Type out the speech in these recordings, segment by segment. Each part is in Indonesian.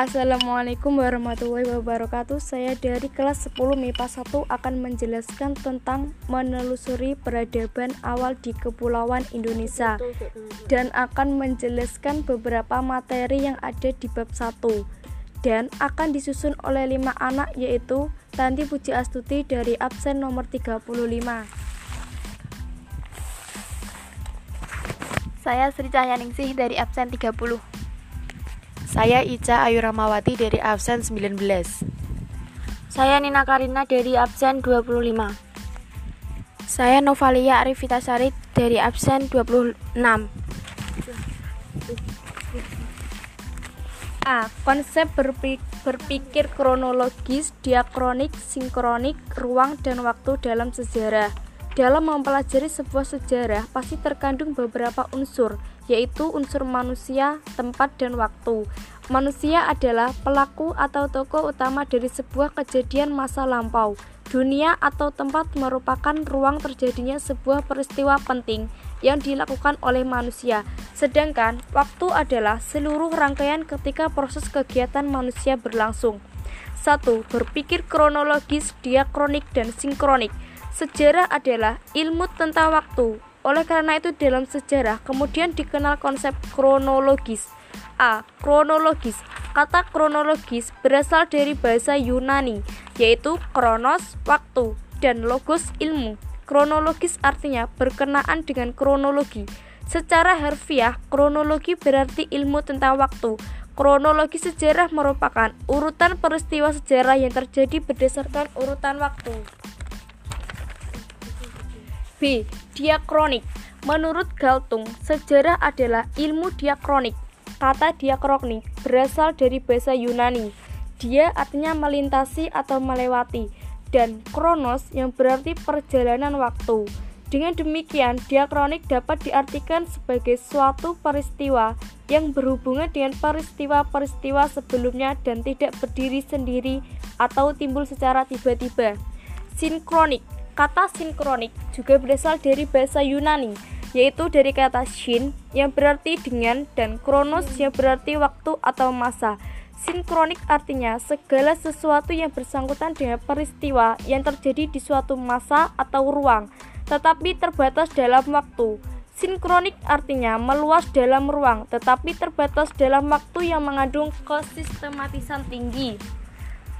Assalamualaikum warahmatullahi wabarakatuh. Saya dari kelas 10 MIPA 1 akan menjelaskan tentang menelusuri peradaban awal di Kepulauan Indonesia Dan akan menjelaskan beberapa materi yang ada di bab 1 Dan akan disusun oleh lima anak yaitu Tanti Puji Astuti dari absen nomor 35 Saya Sri Cahyaningsih dari absen 30 saya Ica Ayu Ramawati dari absen 19. Saya Nina Karina dari absen 25. Saya Novalia Arifitasari dari absen 26. A. Konsep berpikir kronologis, diakronik, sinkronik, ruang dan waktu dalam sejarah. Dalam mempelajari sebuah sejarah pasti terkandung beberapa unsur yaitu unsur manusia, tempat, dan waktu. Manusia adalah pelaku atau tokoh utama dari sebuah kejadian masa lampau. Dunia atau tempat merupakan ruang terjadinya sebuah peristiwa penting yang dilakukan oleh manusia, sedangkan waktu adalah seluruh rangkaian ketika proses kegiatan manusia berlangsung. 1. Berpikir kronologis, diakronik, dan sinkronik. Sejarah adalah ilmu tentang waktu, oleh karena itu dalam sejarah kemudian dikenal konsep kronologis. A. Kronologis. Kata kronologis berasal dari bahasa Yunani, yaitu kronos, waktu, dan logos, ilmu. Kronologis artinya berkenaan dengan kronologi. Secara harfiah, kronologi berarti ilmu tentang waktu. Kronologi sejarah merupakan urutan peristiwa sejarah yang terjadi berdasarkan urutan waktu. B. Diakronik Menurut Galtung, sejarah adalah ilmu diakronik. Kata diakronik berasal dari bahasa Yunani. Dia artinya melintasi atau melewati dan kronos yang berarti perjalanan waktu. Dengan demikian, diakronik dapat diartikan sebagai suatu peristiwa yang berhubungan dengan peristiwa-peristiwa sebelumnya dan tidak berdiri sendiri atau timbul secara tiba-tiba. Sinkronik Kata sinkronik juga berasal dari bahasa Yunani, yaitu dari kata shin yang berarti dengan dan kronos yang berarti waktu atau masa. Sinkronik artinya segala sesuatu yang bersangkutan dengan peristiwa yang terjadi di suatu masa atau ruang, tetapi terbatas dalam waktu. Sinkronik artinya meluas dalam ruang, tetapi terbatas dalam waktu yang mengandung kesistematisan tinggi.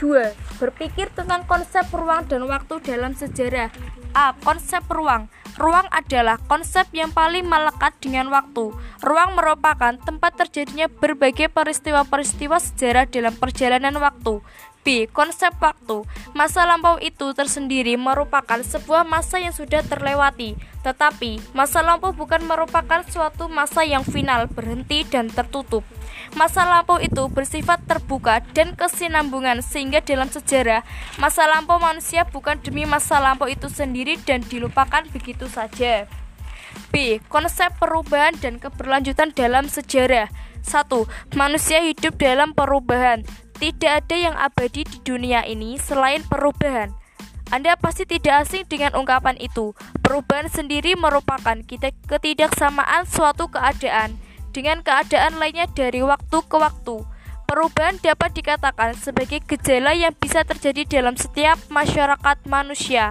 2. Berpikir tentang konsep ruang dan waktu dalam sejarah. A. Konsep ruang. Ruang adalah konsep yang paling melekat dengan waktu. Ruang merupakan tempat terjadinya berbagai peristiwa-peristiwa sejarah dalam perjalanan waktu. B. Konsep waktu. Masa lampau itu tersendiri merupakan sebuah masa yang sudah terlewati, tetapi masa lampau bukan merupakan suatu masa yang final, berhenti dan tertutup. Masa lampau itu bersifat terbuka dan kesinambungan sehingga dalam sejarah masa lampau manusia bukan demi masa lampau itu sendiri dan dilupakan begitu saja. B. Konsep perubahan dan keberlanjutan dalam sejarah 1. Manusia hidup dalam perubahan tidak ada yang abadi di dunia ini selain perubahan. Anda pasti tidak asing dengan ungkapan itu. Perubahan sendiri merupakan ketidaksamaan suatu keadaan dengan keadaan lainnya dari waktu ke waktu. Perubahan dapat dikatakan sebagai gejala yang bisa terjadi dalam setiap masyarakat manusia.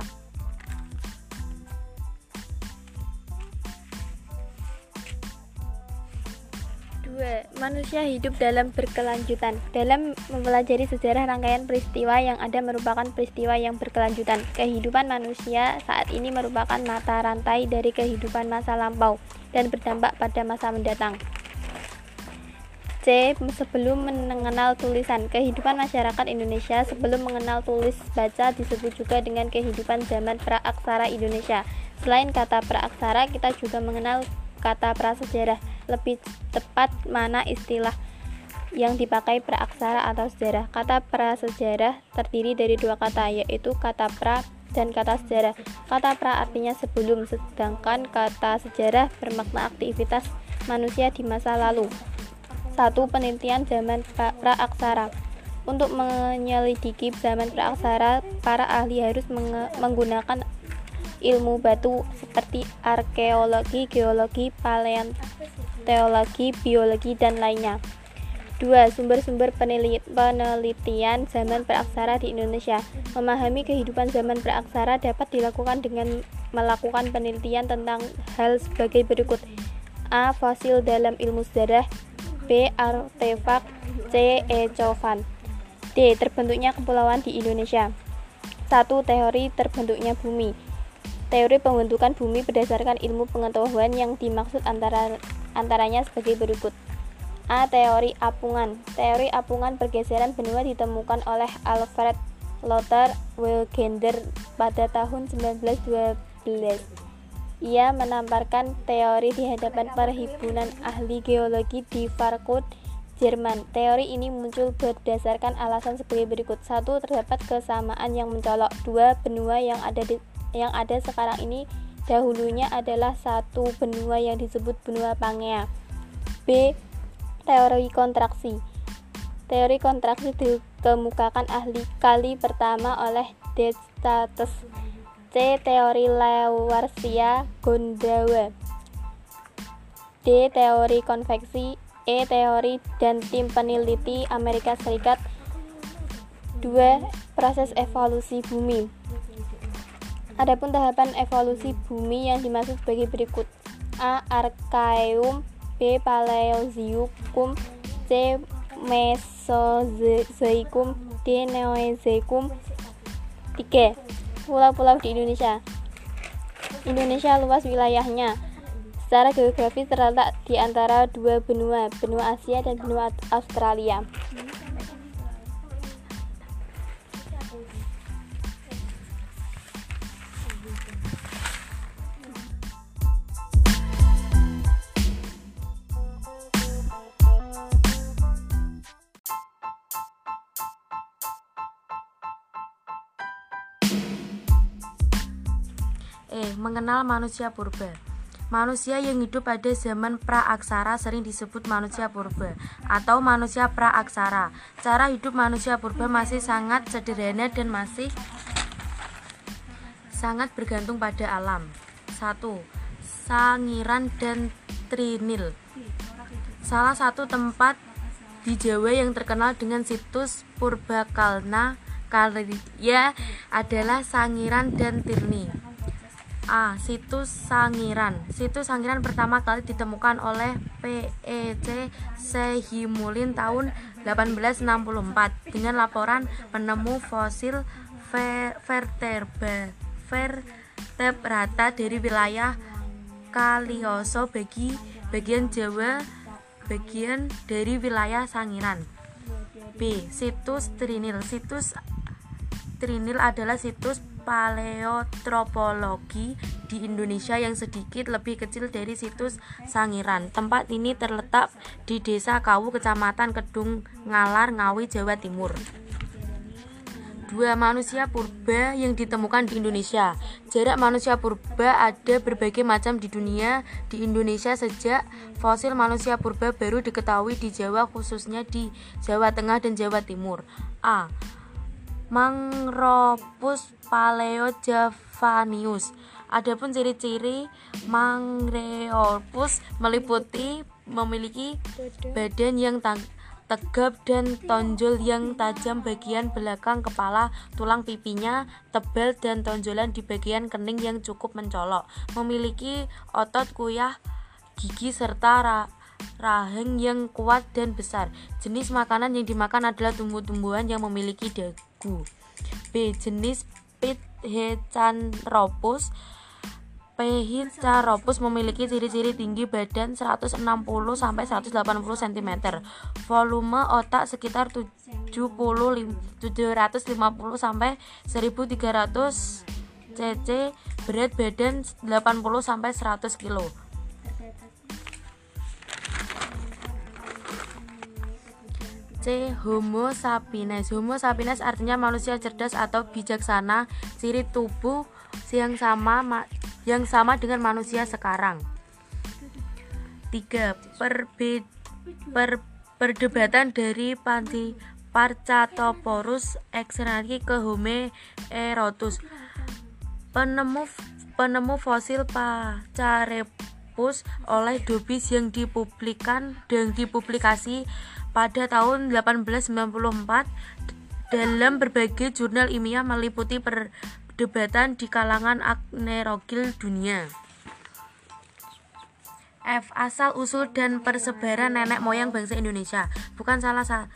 2. Manusia hidup dalam berkelanjutan. Dalam mempelajari sejarah rangkaian peristiwa yang ada merupakan peristiwa yang berkelanjutan. Kehidupan manusia saat ini merupakan mata rantai dari kehidupan masa lampau dan berdampak pada masa mendatang. C. Sebelum mengenal tulisan, kehidupan masyarakat Indonesia sebelum mengenal tulis baca disebut juga dengan kehidupan zaman praaksara Indonesia. Selain kata praaksara, kita juga mengenal kata prasejarah lebih tepat mana istilah yang dipakai praaksara atau sejarah. Kata prasejarah terdiri dari dua kata, yaitu kata pra dan kata sejarah. Kata pra artinya sebelum, sedangkan kata sejarah bermakna aktivitas manusia di masa lalu. Satu penelitian zaman praaksara. Untuk menyelidiki zaman praaksara, para ahli harus menggunakan ilmu batu seperti arkeologi, geologi, paleontologi, biologi, dan lainnya. 2. Sumber-sumber penelitian zaman praaksara di Indonesia. Memahami kehidupan zaman praaksara dapat dilakukan dengan melakukan penelitian tentang hal sebagai berikut. A. Fosil dalam ilmu sejarah B. Artefak C. Ecovan D. Terbentuknya kepulauan di Indonesia 1. Teori terbentuknya bumi Teori pembentukan bumi berdasarkan ilmu pengetahuan yang dimaksud antara antaranya sebagai berikut A. Teori apungan Teori apungan pergeseran benua ditemukan oleh Alfred Lothar Wegener pada tahun 1912. Ia menamparkan teori di hadapan perhimpunan ahli geologi di Frankfurt, Jerman. Teori ini muncul berdasarkan alasan sebagai berikut. Satu, terdapat kesamaan yang mencolok. Dua, benua yang ada di, yang ada sekarang ini dahulunya adalah satu benua yang disebut benua Pangea. B teori kontraksi. Teori kontraksi dikemukakan ahli kali pertama oleh Descartes. C. Teori Lavoisier Gondawa. D. Teori konveksi. E. Teori dan tim peneliti Amerika Serikat. 2. Proses evolusi bumi. Adapun tahapan evolusi bumi yang dimaksud sebagai berikut. A. Archaeum B. Paleozoikum C. Mesozoikum D. Neozoikum 3. Pulau-pulau di Indonesia Indonesia luas wilayahnya Secara geografis terletak di antara dua benua, benua Asia dan benua Australia. E. Mengenal manusia purba Manusia yang hidup pada zaman praaksara sering disebut manusia purba atau manusia praaksara. Cara hidup manusia purba masih sangat sederhana dan masih sangat bergantung pada alam. 1. Sangiran dan Trinil. Salah satu tempat di Jawa yang terkenal dengan situs Purbakalna Karya adalah Sangiran dan Tirni. A. Situs Sangiran Situs Sangiran pertama kali ditemukan oleh PEC Sehimulin tahun 1864 dengan laporan penemu fosil vertebra vertebrata dari wilayah Kalioso bagi bagian Jawa bagian dari wilayah Sangiran. B. Situs Trinil Situs Trinil adalah situs paleotropologi di Indonesia yang sedikit lebih kecil dari situs Sangiran. Tempat ini terletak di Desa Kawu, Kecamatan Kedung Ngalar, Ngawi, Jawa Timur. Dua manusia purba yang ditemukan di Indonesia. Jarak manusia purba ada berbagai macam di dunia. Di Indonesia sejak fosil manusia purba baru diketahui di Jawa khususnya di Jawa Tengah dan Jawa Timur. A. Mangropus paleojavanius. Adapun ciri-ciri Mangropus meliputi memiliki badan yang tegap dan tonjol yang tajam bagian belakang kepala, tulang pipinya tebal dan tonjolan di bagian kening yang cukup mencolok. Memiliki otot kuyah, gigi serta rahang yang kuat dan besar. Jenis makanan yang dimakan adalah tumbuh-tumbuhan yang memiliki dagu. B. Jenis Pithecanthropus Pithecanthropus memiliki ciri-ciri tinggi badan 160 sampai 180 cm. Volume otak sekitar 70 750 sampai 1300 cc, berat badan 80 sampai 100 kg. C. Homo sapiens Homo sapiens artinya manusia cerdas atau bijaksana ciri tubuh yang sama yang sama dengan manusia sekarang 3. Perbe, per, perdebatan dari Panti Parcatoporus exranki ke Homo erotus penemu penemu fosil Pacarepus oleh Dobis yang dipublikan dan dipublikasi pada tahun 1894 dalam berbagai jurnal ilmiah meliputi perdebatan di kalangan agnerogil dunia. F. Asal usul dan persebaran nenek moyang bangsa Indonesia bukan salah satu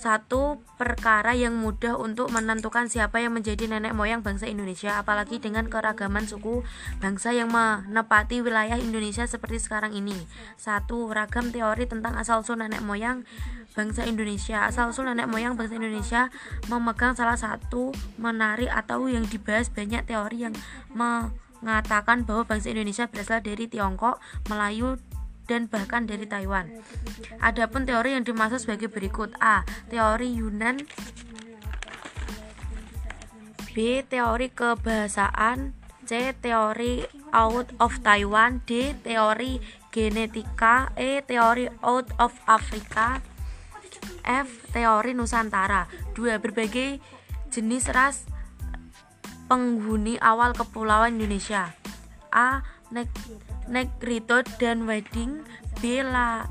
satu perkara yang mudah untuk menentukan siapa yang menjadi nenek moyang bangsa Indonesia apalagi dengan keragaman suku bangsa yang menepati wilayah Indonesia seperti sekarang ini. Satu ragam teori tentang asal-usul nenek moyang bangsa Indonesia. Asal-usul nenek moyang bangsa Indonesia memegang salah satu menarik atau yang dibahas banyak teori yang mengatakan bahwa bangsa Indonesia berasal dari Tiongkok, Melayu, dan bahkan dari Taiwan. Adapun teori yang dimaksud sebagai berikut: A. Teori Yunan B. Teori kebahasaan C. Teori out of Taiwan D. Teori genetika E. Teori out of Afrika F. Teori Nusantara 2. Berbagai jenis ras penghuni awal kepulauan Indonesia A. Negrito dan Wedding B. La,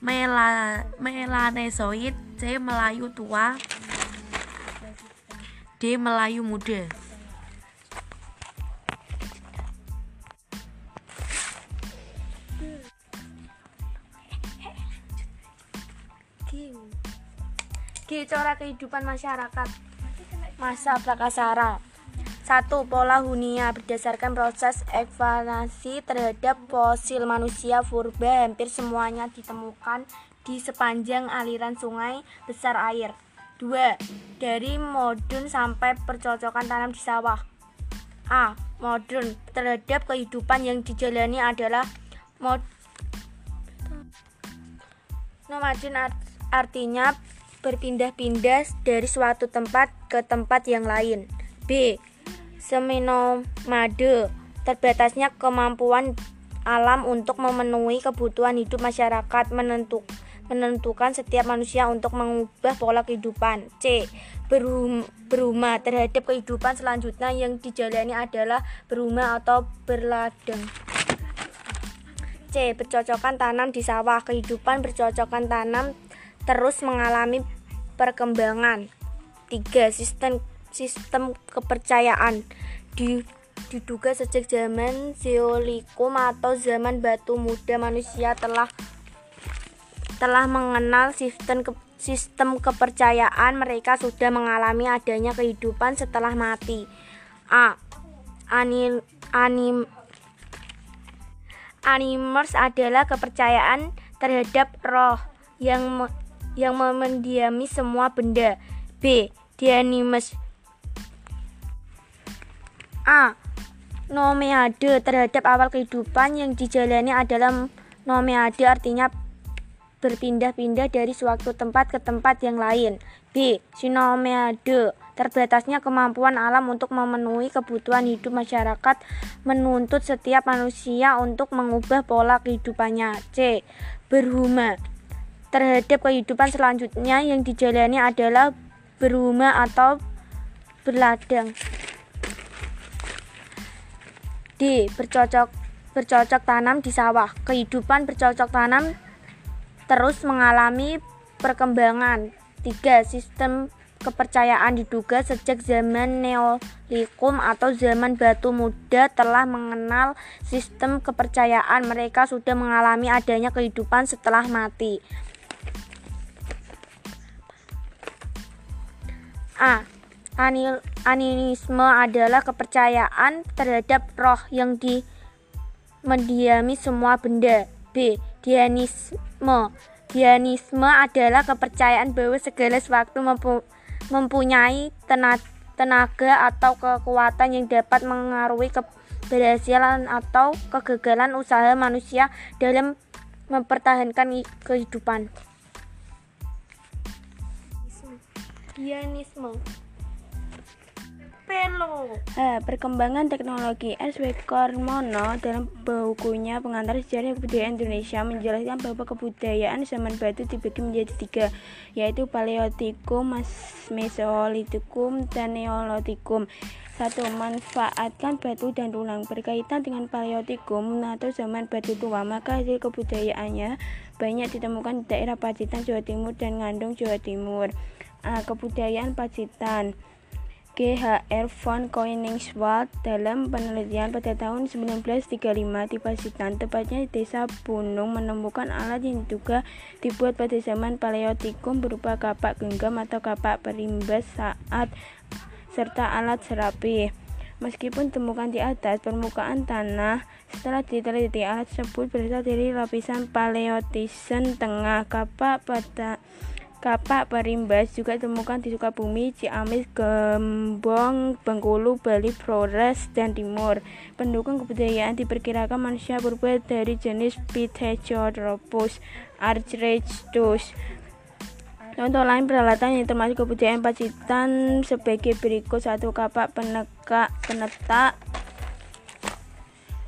Mela, Melanesoid C. Melayu tua D. Melayu muda G. Cara kehidupan masyarakat Masa Prakasara satu Pola hunia berdasarkan proses evaluasi terhadap fosil manusia purba hampir semuanya ditemukan di sepanjang aliran sungai besar air. 2. Dari modern sampai percocokan tanam di sawah. A. Modern terhadap kehidupan yang dijalani adalah mod nomaden artinya berpindah-pindah dari suatu tempat ke tempat yang lain. B seminomade terbatasnya kemampuan alam untuk memenuhi kebutuhan hidup masyarakat menentuk, menentukan setiap manusia untuk mengubah pola kehidupan. C. Berum, berumah terhadap kehidupan selanjutnya yang dijalani adalah berumah atau berladang. C. Bercocokan tanam di sawah. Kehidupan bercocokan tanam terus mengalami perkembangan. 3. Sistem sistem kepercayaan diduga sejak zaman Zeolikum atau zaman batu muda manusia telah telah mengenal sistem ke, sistem kepercayaan mereka sudah mengalami adanya kehidupan setelah mati. A. Anim, anim animers adalah kepercayaan terhadap roh yang yang mendiami semua benda. B. Dianimes A. Nomeade terhadap awal kehidupan yang dijalani adalah nomeade artinya berpindah-pindah dari suatu tempat ke tempat yang lain. B. Sinomeade terbatasnya kemampuan alam untuk memenuhi kebutuhan hidup masyarakat menuntut setiap manusia untuk mengubah pola kehidupannya. C. Berhuma terhadap kehidupan selanjutnya yang dijalani adalah berhuma atau berladang. D. Bercocok bercocok tanam di sawah. Kehidupan bercocok tanam terus mengalami perkembangan. 3. Sistem kepercayaan diduga sejak zaman Neolikum atau zaman batu muda telah mengenal sistem kepercayaan mereka sudah mengalami adanya kehidupan setelah mati. A. Anil, animisme adalah kepercayaan terhadap roh yang di mendiami semua benda. B. Dianisme Dianisme adalah kepercayaan bahwa segala sesuatu mempu, mempunyai tenaga atau kekuatan yang dapat mengaruhi keberhasilan atau kegagalan usaha manusia dalam mempertahankan kehidupan. Dianisme H. Perkembangan teknologi S.W. Kormono dalam bukunya Pengantar Sejarah Kebudayaan Indonesia menjelaskan bahwa kebudayaan zaman batu dibagi menjadi tiga, yaitu Paleotikum, Mesolitikum, dan Neolitikum. Satu, manfaatkan batu dan tulang berkaitan dengan paleotikum atau zaman batu tua, maka hasil kebudayaannya banyak ditemukan di daerah Pacitan, Jawa Timur dan Ngandung, Jawa Timur. A. Kebudayaan Pacitan GHR von Koningswald dalam penelitian pada tahun 1935 di Pacitan, tepatnya di desa Bunung, menemukan alat yang diduga dibuat pada zaman Paleotikum berupa kapak genggam atau kapak perimbas saat serta alat serapi. Meskipun temukan di atas permukaan tanah, setelah diteliti alat tersebut berasal dari lapisan paleotizen tengah. Kapak pada kapak perimbas juga ditemukan di Sukabumi, Ciamis, Gembong, Bengkulu, Bali, Flores, dan Timur. Pendukung kebudayaan diperkirakan manusia purba dari jenis Pithecanthropus archrechtus. Contoh lain peralatan yang termasuk kebudayaan Pacitan sebagai berikut. Satu kapak penekak penetak.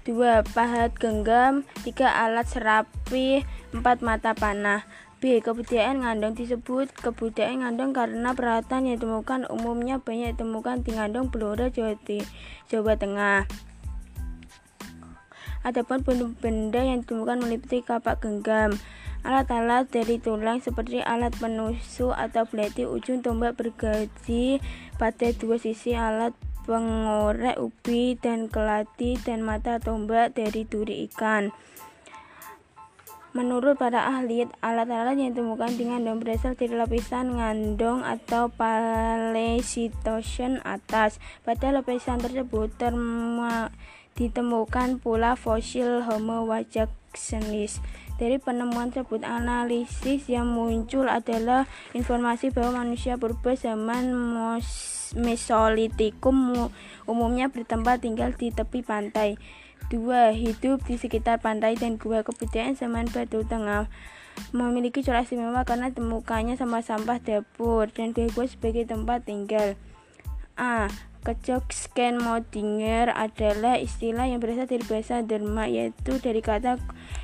Dua pahat genggam. Tiga alat serapi. Empat mata panah B. Kebudayaan Ngandong disebut kebudayaan Ngandong karena peralatan yang ditemukan umumnya banyak ditemukan di Ngandong, Blora, Jawa, Jawa Tengah. Adapun benda-benda yang ditemukan meliputi kapak genggam, Alat-alat dari tulang seperti alat penusuk atau belati ujung tombak bergaji pada dua sisi alat pengorek ubi dan kelati dan mata tombak dari duri ikan. Menurut para ahli, alat-alat yang ditemukan di ngandong berasal dari lapisan ngandong atau Paleocitosen atas. Pada lapisan tersebut ditemukan pula fosil Homo wajaczenis. Dari penemuan tersebut, analisis yang muncul adalah informasi bahwa manusia purba zaman Mesolitikum umumnya bertempat tinggal di tepi pantai. Dua, hidup di sekitar pantai dan gua kebudayaan zaman Batu Tengah memiliki corak istimewa karena temukannya sampah-sampah dapur dan gua-gua sebagai tempat tinggal. A. Kecok scan modinger adalah istilah yang berasal dari bahasa Derma yaitu dari kata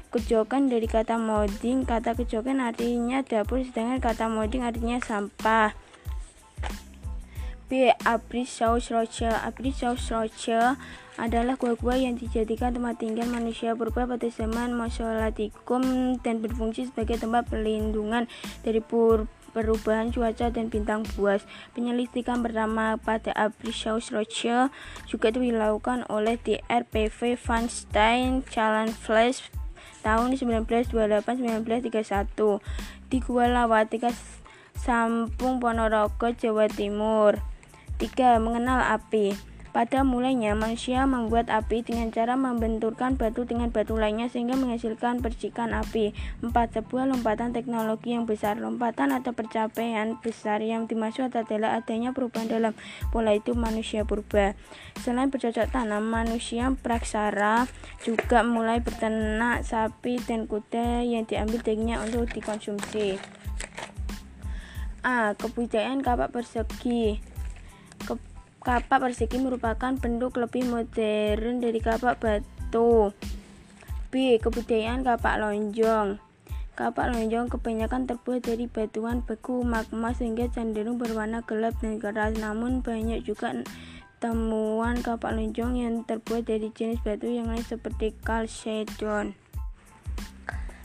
kejokan dari kata modding. Kata kejokan artinya dapur sedangkan kata modding artinya sampah. Saus Rocha Abri Saus Rocha adalah gua-gua yang dijadikan tempat tinggal manusia purba pada zaman Mesolitikum dan berfungsi sebagai tempat perlindungan dari purba perubahan cuaca dan bintang buas. Penyelidikan pertama pada Abrishus Roche juga dilakukan oleh DRPV Van Stein Flash tahun 1928-1931 di Gua Lawatika Sampung Ponorogo, Jawa Timur. 3. Mengenal api pada mulanya, manusia membuat api dengan cara membenturkan batu dengan batu lainnya sehingga menghasilkan percikan api. 4. Sebuah lompatan teknologi yang besar. Lompatan atau pencapaian besar yang dimaksud adalah adanya perubahan dalam pola itu manusia purba. Selain bercocok tanam, manusia praksara juga mulai berternak sapi dan kuda yang diambil dagingnya untuk dikonsumsi. A. Kebudayaan kapak persegi Kapak persegi merupakan bentuk lebih modern dari kapak batu. B. Kebudayaan kapak lonjong. Kapak lonjong kebanyakan terbuat dari batuan beku magma sehingga cenderung berwarna gelap dan keras. Namun banyak juga temuan kapak lonjong yang terbuat dari jenis batu yang lain seperti chalcedon.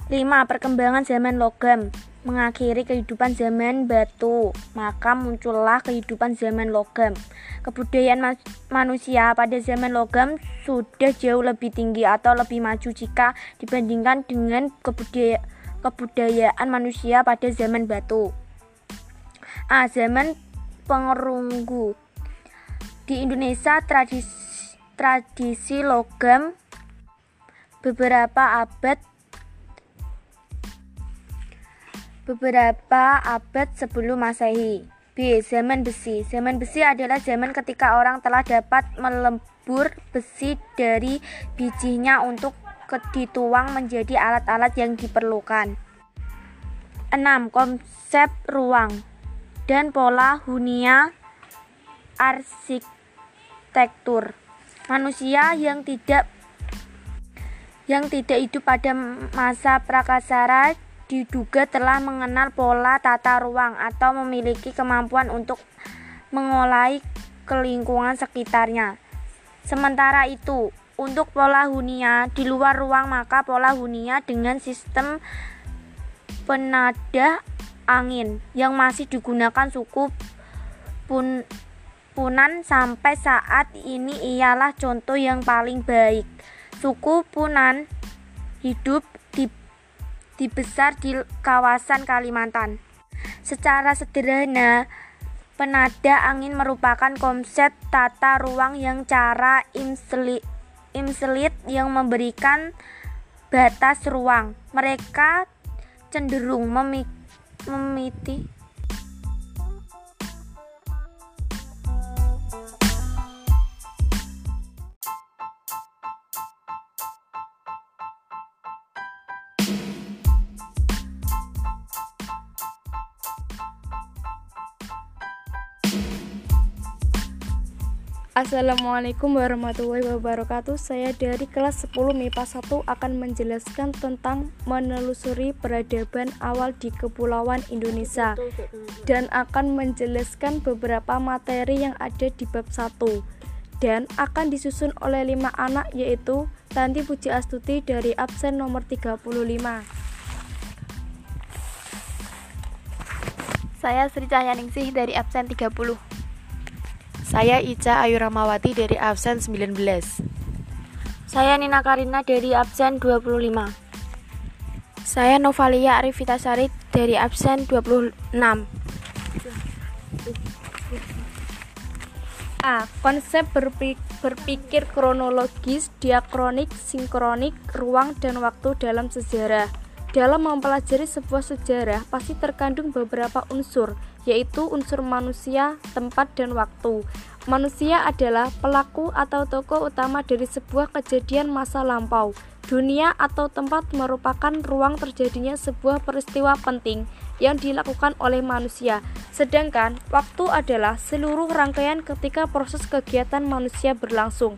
5. Perkembangan zaman logam mengakhiri kehidupan zaman batu, maka muncullah kehidupan zaman logam. Kebudayaan ma manusia pada zaman logam sudah jauh lebih tinggi atau lebih maju jika dibandingkan dengan kebudaya kebudayaan manusia pada zaman batu. A. Zaman pengerunggu Di Indonesia tradisi, tradisi logam beberapa abad beberapa abad sebelum Masehi. B. Zaman besi. Zaman besi adalah zaman ketika orang telah dapat melebur besi dari bijinya untuk dituang menjadi alat-alat yang diperlukan. 6. Konsep ruang dan pola hunia arsitektur. Manusia yang tidak yang tidak hidup pada masa prakasara diduga telah mengenal pola tata ruang atau memiliki kemampuan untuk mengolai kelingkungan sekitarnya. Sementara itu, untuk pola hunia di luar ruang maka pola hunia dengan sistem penada angin yang masih digunakan suku pun Punan sampai saat ini ialah contoh yang paling baik. Suku Punan hidup di, di kawasan Kalimantan. Secara sederhana, penada angin merupakan konsep tata ruang yang cara imselit, yang memberikan batas ruang. Mereka cenderung memiti Assalamualaikum warahmatullahi wabarakatuh. Saya dari kelas 10 MIPA 1 akan menjelaskan tentang menelusuri peradaban awal di Kepulauan Indonesia Dan akan menjelaskan beberapa materi yang ada di bab 1 Dan akan disusun oleh 5 anak yaitu Tanti Puji Astuti dari absen nomor 35 Saya Sri Cahyaningsih dari absen 30 saya Ica Ayu Ramawati dari absen 19. Saya Nina Karina dari absen 25. Saya Novalia Arifitasari dari absen 26. A. Konsep berpikir kronologis, diakronik, sinkronik, ruang dan waktu dalam sejarah. Dalam mempelajari sebuah sejarah pasti terkandung beberapa unsur yaitu unsur manusia, tempat, dan waktu. Manusia adalah pelaku atau tokoh utama dari sebuah kejadian masa lampau. Dunia atau tempat merupakan ruang terjadinya sebuah peristiwa penting yang dilakukan oleh manusia, sedangkan waktu adalah seluruh rangkaian ketika proses kegiatan manusia berlangsung.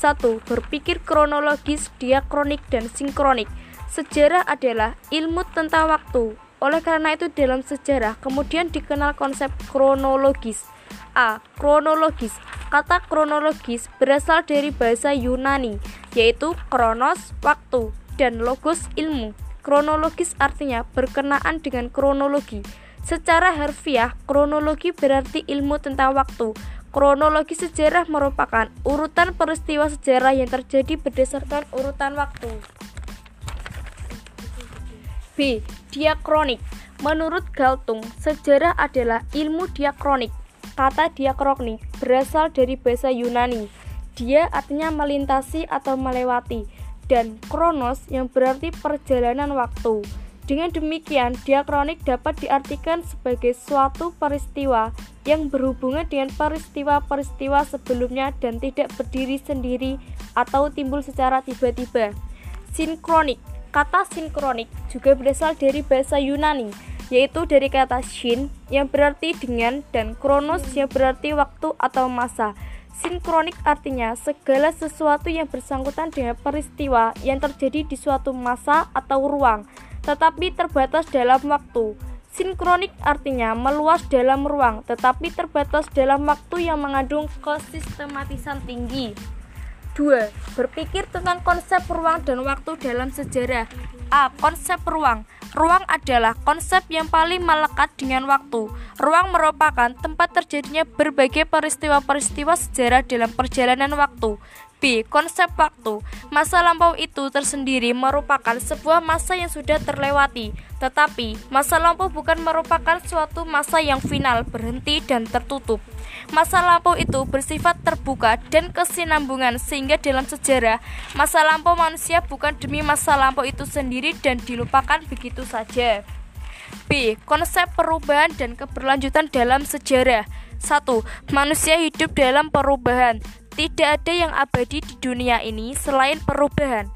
1. Berpikir kronologis, diakronik, dan sinkronik. Sejarah adalah ilmu tentang waktu, oleh karena itu dalam sejarah kemudian dikenal konsep kronologis. A. Kronologis. Kata kronologis berasal dari bahasa Yunani, yaitu kronos, waktu, dan logos, ilmu. Kronologis artinya berkenaan dengan kronologi. Secara harfiah, kronologi berarti ilmu tentang waktu. Kronologi sejarah merupakan urutan peristiwa sejarah yang terjadi berdasarkan urutan waktu. B. Diakronik Menurut Galtung, sejarah adalah ilmu diakronik. Kata diakronik berasal dari bahasa Yunani. Dia artinya melintasi atau melewati, dan kronos yang berarti perjalanan waktu. Dengan demikian, diakronik dapat diartikan sebagai suatu peristiwa yang berhubungan dengan peristiwa-peristiwa sebelumnya dan tidak berdiri sendiri atau timbul secara tiba-tiba. Sinkronik Kata sinkronik juga berasal dari bahasa Yunani, yaitu dari kata shin yang berarti dengan dan kronos yang berarti waktu atau masa. Sinkronik artinya segala sesuatu yang bersangkutan dengan peristiwa yang terjadi di suatu masa atau ruang, tetapi terbatas dalam waktu. Sinkronik artinya meluas dalam ruang, tetapi terbatas dalam waktu yang mengandung kesistematisan tinggi. 2. Berpikir tentang konsep ruang dan waktu dalam sejarah. A. Konsep ruang. Ruang adalah konsep yang paling melekat dengan waktu. Ruang merupakan tempat terjadinya berbagai peristiwa-peristiwa sejarah dalam perjalanan waktu. B. Konsep waktu. Masa lampau itu tersendiri merupakan sebuah masa yang sudah terlewati, tetapi masa lampau bukan merupakan suatu masa yang final, berhenti dan tertutup. Masa lampau itu bersifat terbuka dan kesinambungan sehingga dalam sejarah masa lampau manusia bukan demi masa lampau itu sendiri dan dilupakan begitu saja. B. Konsep perubahan dan keberlanjutan dalam sejarah 1. Manusia hidup dalam perubahan Tidak ada yang abadi di dunia ini selain perubahan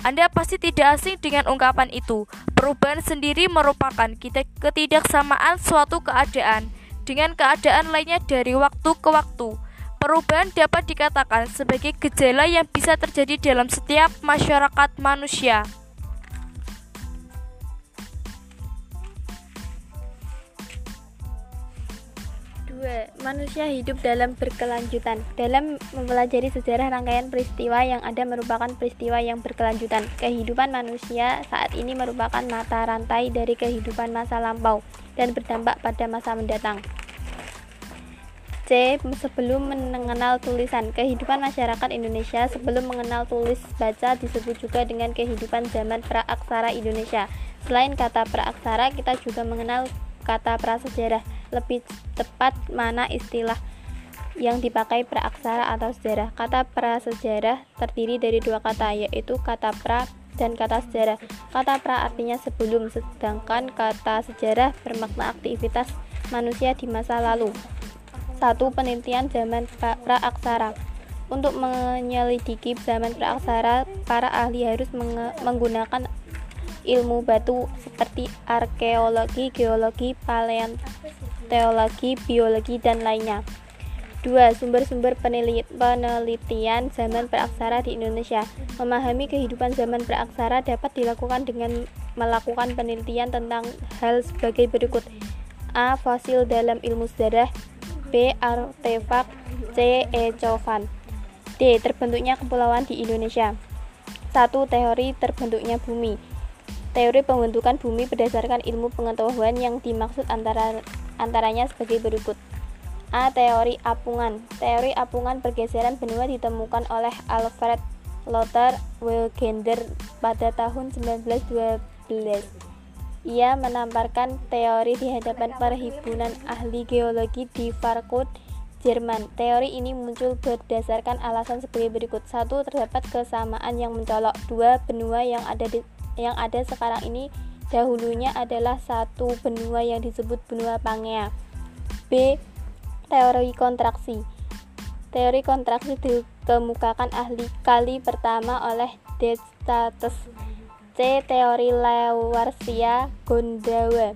anda pasti tidak asing dengan ungkapan itu. Perubahan sendiri merupakan ketidaksamaan suatu keadaan dengan keadaan lainnya dari waktu ke waktu. Perubahan dapat dikatakan sebagai gejala yang bisa terjadi dalam setiap masyarakat manusia. 2. Manusia hidup dalam berkelanjutan. Dalam mempelajari sejarah rangkaian peristiwa yang ada merupakan peristiwa yang berkelanjutan. Kehidupan manusia saat ini merupakan mata rantai dari kehidupan masa lampau dan berdampak pada masa mendatang. Sebelum mengenal tulisan, kehidupan masyarakat Indonesia sebelum mengenal tulis baca disebut juga dengan kehidupan zaman praaksara Indonesia. Selain kata praaksara, kita juga mengenal kata prasejarah lebih tepat mana istilah yang dipakai praaksara atau sejarah. Kata prasejarah terdiri dari dua kata, yaitu kata pra dan kata sejarah. Kata pra artinya sebelum, sedangkan kata sejarah bermakna aktivitas manusia di masa lalu. Satu penelitian zaman praaksara. Untuk menyelidiki zaman praaksara, para ahli harus menggunakan ilmu batu seperti arkeologi, geologi, paleontologi, biologi, dan lainnya. 2. Sumber-sumber penelitian zaman praaksara di Indonesia. Memahami kehidupan zaman praaksara dapat dilakukan dengan melakukan penelitian tentang hal sebagai berikut. A. Fosil dalam ilmu sejarah B. Artefak C. Ecovan D. Terbentuknya kepulauan di Indonesia 1. Teori terbentuknya bumi Teori pembentukan bumi berdasarkan ilmu pengetahuan yang dimaksud antara antaranya sebagai berikut. A. Teori apungan. Teori apungan pergeseran benua ditemukan oleh Alfred Lothar Wegener pada tahun 1912. Ia menamparkan teori di hadapan perhimpunan ahli geologi di Frankfurt, Jerman. Teori ini muncul berdasarkan alasan sebagai berikut. Satu, terdapat kesamaan yang mencolok. Dua, benua yang ada di yang ada sekarang ini dahulunya adalah satu benua yang disebut benua Pangea. B. Teori kontraksi. Teori kontraksi dikemukakan ahli kali pertama oleh Descartes. C. Teori Lavoisier Gondawa.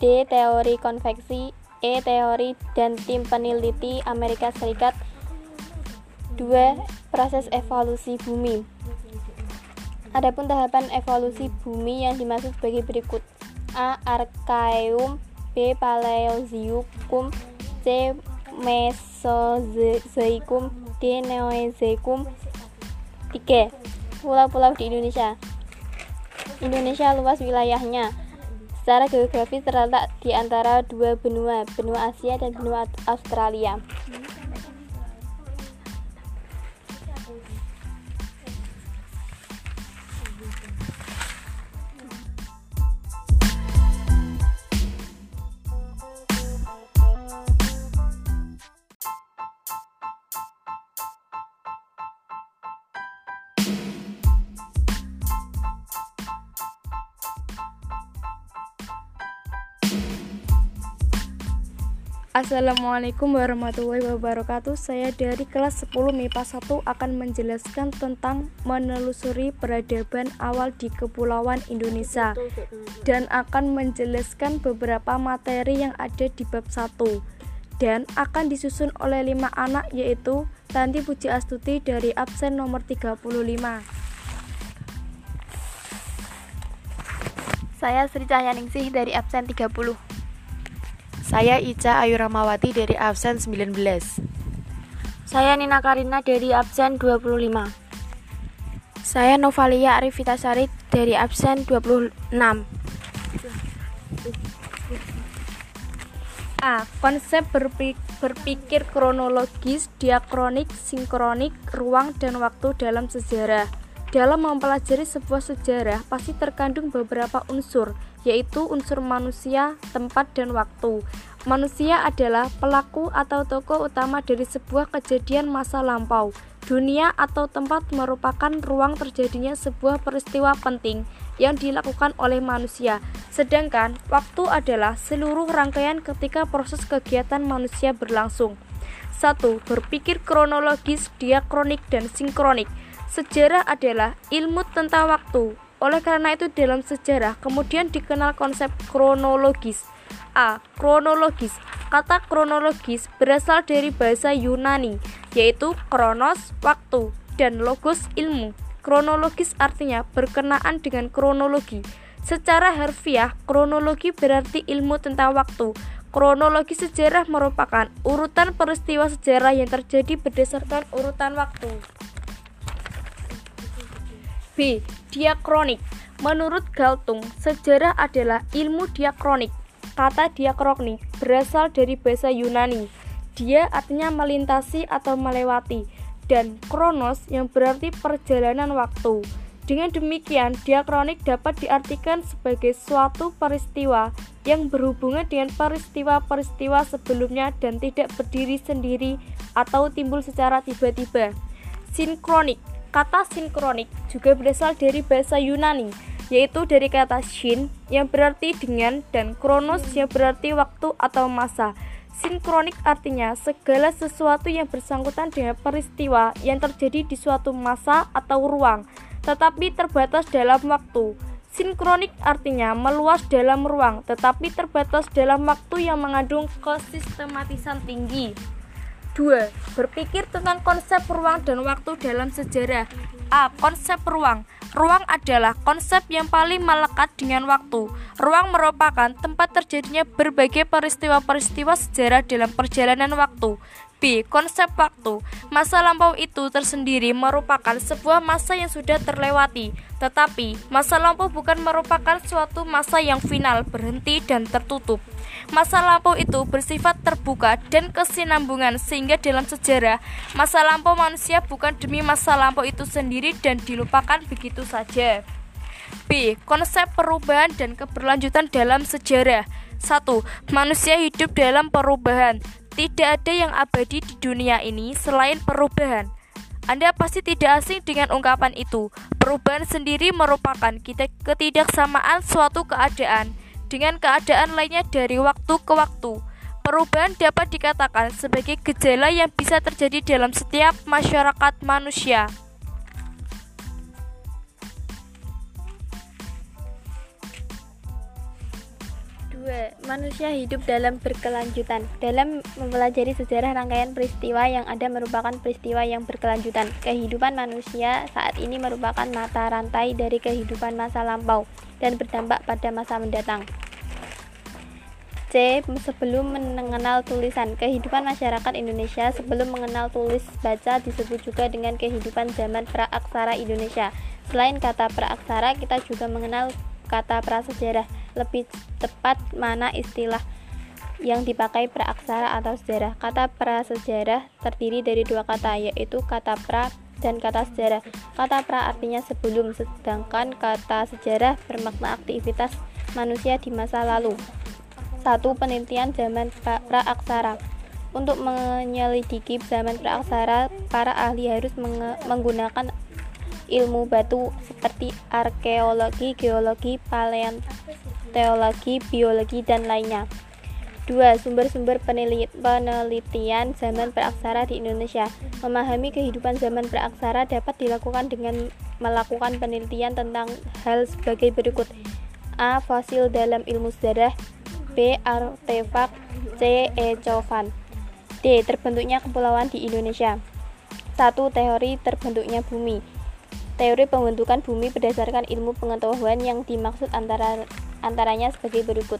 D. Teori konveksi. E. Teori dan tim peneliti Amerika Serikat. 2. Proses evolusi bumi. Adapun tahapan evolusi bumi yang dimaksud sebagai berikut. A. Archaeum B. Paleozoikum C. Mesozoikum D. Neozoikum 3. Pulau-pulau di Indonesia Indonesia luas wilayahnya Secara geografis terletak di antara dua benua, benua Asia dan benua Australia. Assalamualaikum warahmatullahi wabarakatuh. Saya dari kelas 10 MIPA 1 akan menjelaskan tentang menelusuri peradaban awal di Kepulauan Indonesia Dan akan menjelaskan beberapa materi yang ada di bab 1 Dan akan disusun oleh 5 anak yaitu Tanti Puji Astuti dari absen nomor 35 Saya Sri Cahyaningsih dari absen 30 saya Ica Ayu Ramawati dari absen 19. Saya Nina Karina dari absen 25. Saya Novalia Arifitasari dari absen 26. A. Konsep berpikir kronologis, diakronik, sinkronik, ruang dan waktu dalam sejarah. Dalam mempelajari sebuah sejarah pasti terkandung beberapa unsur, yaitu unsur manusia, tempat, dan waktu. Manusia adalah pelaku atau tokoh utama dari sebuah kejadian masa lampau. Dunia atau tempat merupakan ruang terjadinya sebuah peristiwa penting yang dilakukan oleh manusia, sedangkan waktu adalah seluruh rangkaian ketika proses kegiatan manusia berlangsung. 1. Berpikir kronologis, diakronik, dan sinkronik. Sejarah adalah ilmu tentang waktu, oleh karena itu dalam sejarah kemudian dikenal konsep kronologis. A. Kronologis Kata kronologis berasal dari bahasa Yunani, yaitu kronos, waktu, dan logos, ilmu. Kronologis artinya berkenaan dengan kronologi. Secara harfiah, kronologi berarti ilmu tentang waktu. Kronologi sejarah merupakan urutan peristiwa sejarah yang terjadi berdasarkan urutan waktu. B. Diakronik Menurut Galtung, sejarah adalah ilmu diakronik Kata diakronik berasal dari bahasa Yunani. Dia artinya melintasi atau melewati dan kronos yang berarti perjalanan waktu. Dengan demikian, diakronik dapat diartikan sebagai suatu peristiwa yang berhubungan dengan peristiwa-peristiwa sebelumnya dan tidak berdiri sendiri atau timbul secara tiba-tiba. Sinkronik Kata sinkronik juga berasal dari bahasa Yunani yaitu dari kata shin yang berarti dengan dan kronos yang berarti waktu atau masa. Sinkronik artinya segala sesuatu yang bersangkutan dengan peristiwa yang terjadi di suatu masa atau ruang, tetapi terbatas dalam waktu. Sinkronik artinya meluas dalam ruang, tetapi terbatas dalam waktu yang mengandung kesistematisan tinggi. 2. Berpikir tentang konsep ruang dan waktu dalam sejarah. A. Konsep ruang. Ruang adalah konsep yang paling melekat dengan waktu. Ruang merupakan tempat terjadinya berbagai peristiwa-peristiwa sejarah dalam perjalanan waktu. B. Konsep waktu. Masa lampau itu tersendiri merupakan sebuah masa yang sudah terlewati, tetapi masa lampau bukan merupakan suatu masa yang final, berhenti dan tertutup. Masa lampau itu bersifat terbuka dan kesinambungan sehingga dalam sejarah masa lampau manusia bukan demi masa lampau itu sendiri dan dilupakan begitu saja. B. Konsep perubahan dan keberlanjutan dalam sejarah 1. Manusia hidup dalam perubahan Tidak ada yang abadi di dunia ini selain perubahan anda pasti tidak asing dengan ungkapan itu. Perubahan sendiri merupakan ketidaksamaan suatu keadaan dengan keadaan lainnya dari waktu ke waktu. Perubahan dapat dikatakan sebagai gejala yang bisa terjadi dalam setiap masyarakat manusia. 2. Manusia hidup dalam berkelanjutan. Dalam mempelajari sejarah rangkaian peristiwa yang ada merupakan peristiwa yang berkelanjutan. Kehidupan manusia saat ini merupakan mata rantai dari kehidupan masa lampau dan berdampak pada masa mendatang. C. Sebelum mengenal tulisan, kehidupan masyarakat Indonesia sebelum mengenal tulis baca disebut juga dengan kehidupan zaman praaksara Indonesia. Selain kata praaksara, kita juga mengenal kata prasejarah lebih tepat mana istilah yang dipakai praaksara atau sejarah. Kata prasejarah terdiri dari dua kata, yaitu kata pra dan kata sejarah. Kata pra artinya sebelum, sedangkan kata sejarah bermakna aktivitas manusia di masa lalu. Satu penelitian zaman praaksara. Untuk menyelidiki zaman praaksara, para ahli harus menggunakan ilmu batu seperti arkeologi, geologi, paleontologi, biologi, dan lainnya. 2. Sumber-sumber penelitian zaman praksara di Indonesia. Memahami kehidupan zaman praksara dapat dilakukan dengan melakukan penelitian tentang hal sebagai berikut. A. Fosil dalam ilmu sejarah B. Artefak C. Ecovan D. Terbentuknya kepulauan di Indonesia 1. Teori terbentuknya bumi Teori pembentukan bumi berdasarkan ilmu pengetahuan yang dimaksud antara antaranya sebagai berikut.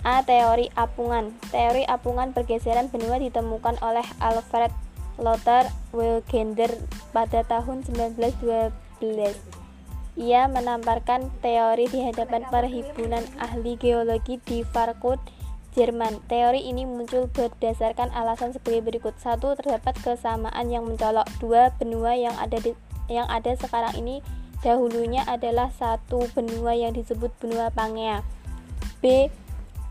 A. Teori apungan. Teori apungan pergeseran benua ditemukan oleh Alfred Lothar Wegener pada tahun 1912. Ia menamparkan teori di hadapan perhimpunan ahli geologi di Frankfurt, Jerman. Teori ini muncul berdasarkan alasan sebagai berikut. Satu, terdapat kesamaan yang mencolok. Dua, benua yang ada di yang ada sekarang ini dahulunya adalah satu benua yang disebut benua Pangea. B.